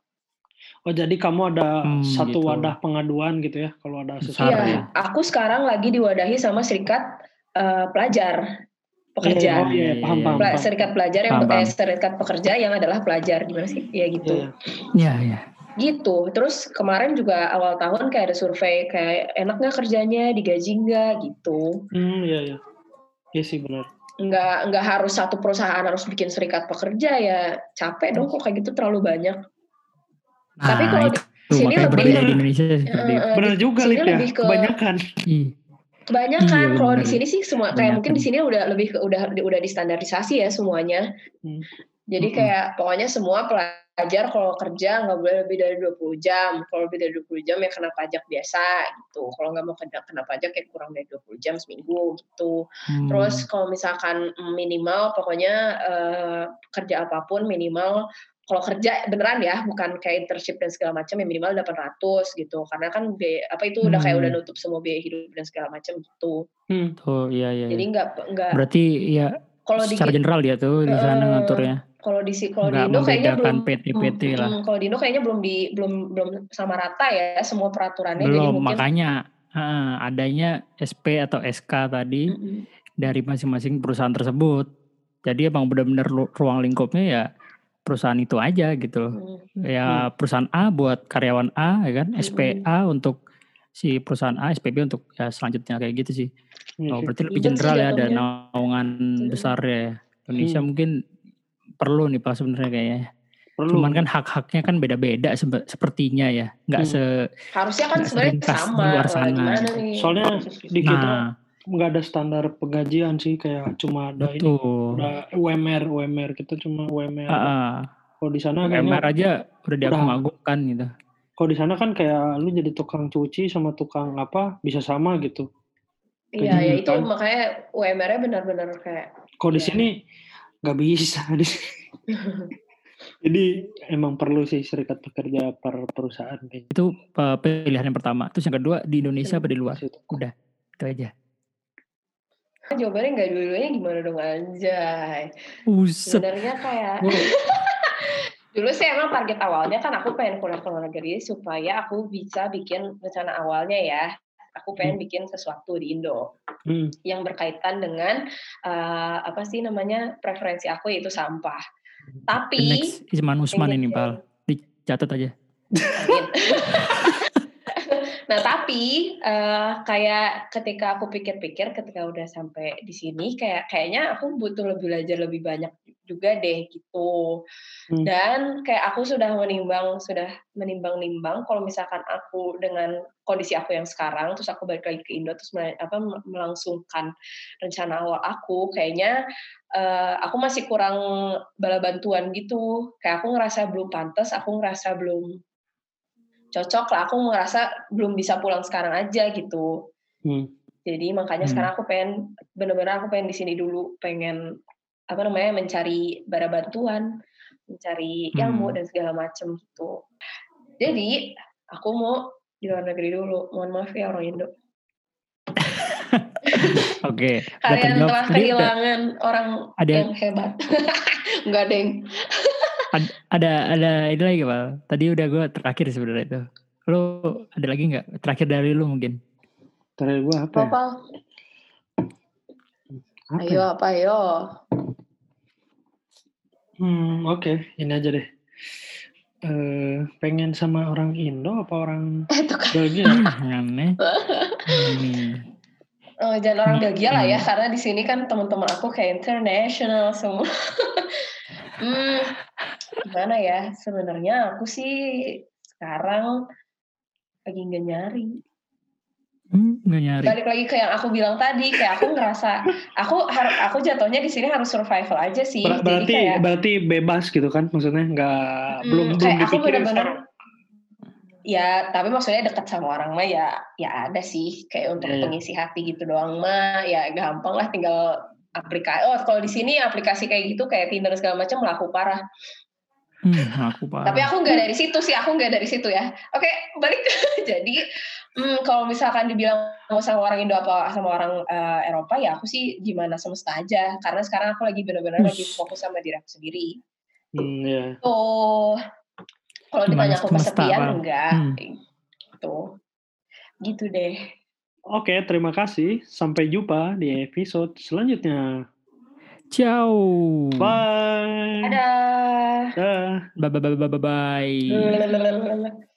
Oh jadi kamu ada hmm, satu gitu. wadah pengaduan gitu ya kalau ada sesuatu. Iya, ya. aku sekarang lagi diwadahi sama serikat uh, pelajar pekerja. Oh iya, iya, paham, paham, paham. Serikat pelajar yang paham, paham. serikat pekerja yang adalah pelajar gimana sih? Ya gitu. Iya, iya. iya. Gitu. Terus kemarin juga awal tahun kayak ada survei kayak enak nggak kerjanya, digaji nggak gitu. Hmm, iya iya. Iya sih benar. Nggak nggak harus satu perusahaan harus bikin serikat pekerja ya capek dong kok kayak gitu terlalu banyak. Nah, Tapi kalau itu, di sini lebih di Indonesia uh, benar juga lihat ya, ke, kebanyakan. Kebanyakan iya, kalau di sini sih semua kayak mungkin di sini udah lebih ke, udah udah distandarisasi ya semuanya. Hmm. Jadi hmm. kayak pokoknya semua pelajar kalau kerja nggak boleh lebih dari 20 jam. Kalau lebih dari 20 jam ya kena pajak biasa gitu. Kalau nggak mau kena, kena pajak ya kurang dari 20 jam seminggu gitu. Hmm. Terus kalau misalkan minimal pokoknya uh, kerja apa pun minimal kalau kerja beneran ya bukan kayak internship dan segala macam ya minimal 800 gitu karena kan biaya, apa itu udah kayak udah hmm. nutup semua biaya hidup dan segala macam gitu. Hmm. Oh iya iya. Jadi nggak nggak. Berarti ya kalau secara di, general dia tuh di sana uh, ngaturnya. Kalau di kalau di Indo kayaknya belum PT PT hmm, lah. Hmm, kalau di Indo kayaknya belum di belum belum sama rata ya semua peraturannya. Belum jadi mungkin, makanya uh, adanya SP atau SK tadi mm -hmm. dari masing-masing perusahaan tersebut. Jadi emang benar-benar ruang lingkupnya ya perusahaan itu aja gitu Hmm. Ya hmm. perusahaan A buat karyawan A ya kan, hmm. SPA untuk si perusahaan A, SPB untuk ya selanjutnya kayak gitu sih. Hmm. Oh, berarti lebih general ya ada naungan hmm. besar ya. Indonesia hmm. mungkin perlu nih Pak sebenarnya kayaknya. Perlu. Cuman kan hak-haknya kan beda-beda sepertinya ya. Nggak hmm. se Harusnya kan sebenarnya sama. Luar sana. Soalnya di kita nah, nggak ada standar penggajian sih kayak cuma ada Betul. ini udah UMR UMR kita cuma UMR uh, kalau di sana UMR aja udah diagung-agungkan gitu kalau di sana kan kayak lu jadi tukang cuci sama tukang apa bisa sama gitu iya ya itu kan. makanya UMR-nya benar-benar kayak kalau di iya. sini nggak bisa Jadi emang perlu sih serikat pekerja per perusahaan kayak gitu. Itu uh, pilihan yang pertama. Terus yang kedua di Indonesia apa di luar? Udah, itu aja. Jawabannya nggak dua-duanya gimana dong anjay. Sebenarnya kayak dulu sih emang target awalnya kan aku pengen kuliah ke luar negeri supaya aku bisa bikin rencana awalnya ya. Aku pengen hmm. bikin sesuatu di Indo hmm. yang berkaitan dengan uh, apa sih namanya preferensi aku yaitu sampah. Tapi next Isman Usman ini Pal, dicatat aja. Nah tapi uh, kayak ketika aku pikir-pikir ketika udah sampai di sini kayak kayaknya aku butuh lebih belajar lebih banyak juga deh gitu. Hmm. Dan kayak aku sudah menimbang sudah menimbang-nimbang kalau misalkan aku dengan kondisi aku yang sekarang terus aku balik lagi ke Indo terus mel- apa melangsungkan rencana awal aku kayaknya eh, aku masih kurang bala bantuan gitu. Kayak aku ngerasa belum pantas, aku ngerasa belum cocok lah. Aku ngerasa belum bisa pulang sekarang aja gitu. Hmm. Jadi makanya Hmm. sekarang aku pengen bener-bener aku pengen di sini dulu, pengen apa namanya mencari bara bantuan, mencari ilmu Hmm. dan segala macem gitu. Jadi aku mau di luar negeri dulu. Mohon maaf ya orang Indo. Oke. udah Kalian telah kehilangan orang ada yang hebat. Enggak deng. Ad- ada ada ini lagi Pak. Tadi udah gue terakhir sebenarnya itu. Lo ada lagi nggak? Terakhir dari lu mungkin. Terakhir gue apa ya? Apa? Apa Ayo ya? apa ayo. Hmm, oke, ini aja deh. Eh, pengen sama orang Indo apa orang Itu kan. Belgia? Hmm, aneh. Hmm. Oh, jangan orang Hmm. Belgia lah ya, Hmm. karena di sini kan teman-teman aku kayak international semua. hmm, gimana ya? Sebenarnya aku sih sekarang lagi nggak nyari. Hmm, nggak nyari. Balik lagi ke yang aku bilang tadi, kayak aku ngerasa aku har- aku jatuhnya di sini harus survival aja sih. Ber- Jadi berarti kayak berarti bebas gitu kan? Maksudnya nggak Hmm, belum belum dipikirin bener-bener sekarang. ya tapi maksudnya dekat sama orang mah ya ya ada sih kayak untuk Iya, iya. pengisi hati gitu doang mah ya gampang lah tinggal aplikasi oh kalau di sini aplikasi kayak gitu kayak Tinder segala macam laku parah Hmm, aku parah. tapi aku nggak dari situ sih aku nggak dari situ ya oke balik jadi hmm, kalau misalkan dibilang sama orang Indo apa sama orang eh, Eropa ya aku sih gimana semesta aja karena sekarang aku lagi benar-benar lagi fokus sama diri aku sendiri Hmm, ya. tuh kalau Gimana ditanya aku kesepian Bang? enggak Hmm. tuh gitu deh Oke, terima kasih. Sampai jumpa di episode selanjutnya. Ciao. Bye. Dadah. Dah. Bye bye bye bye bye. bye. Lalalala.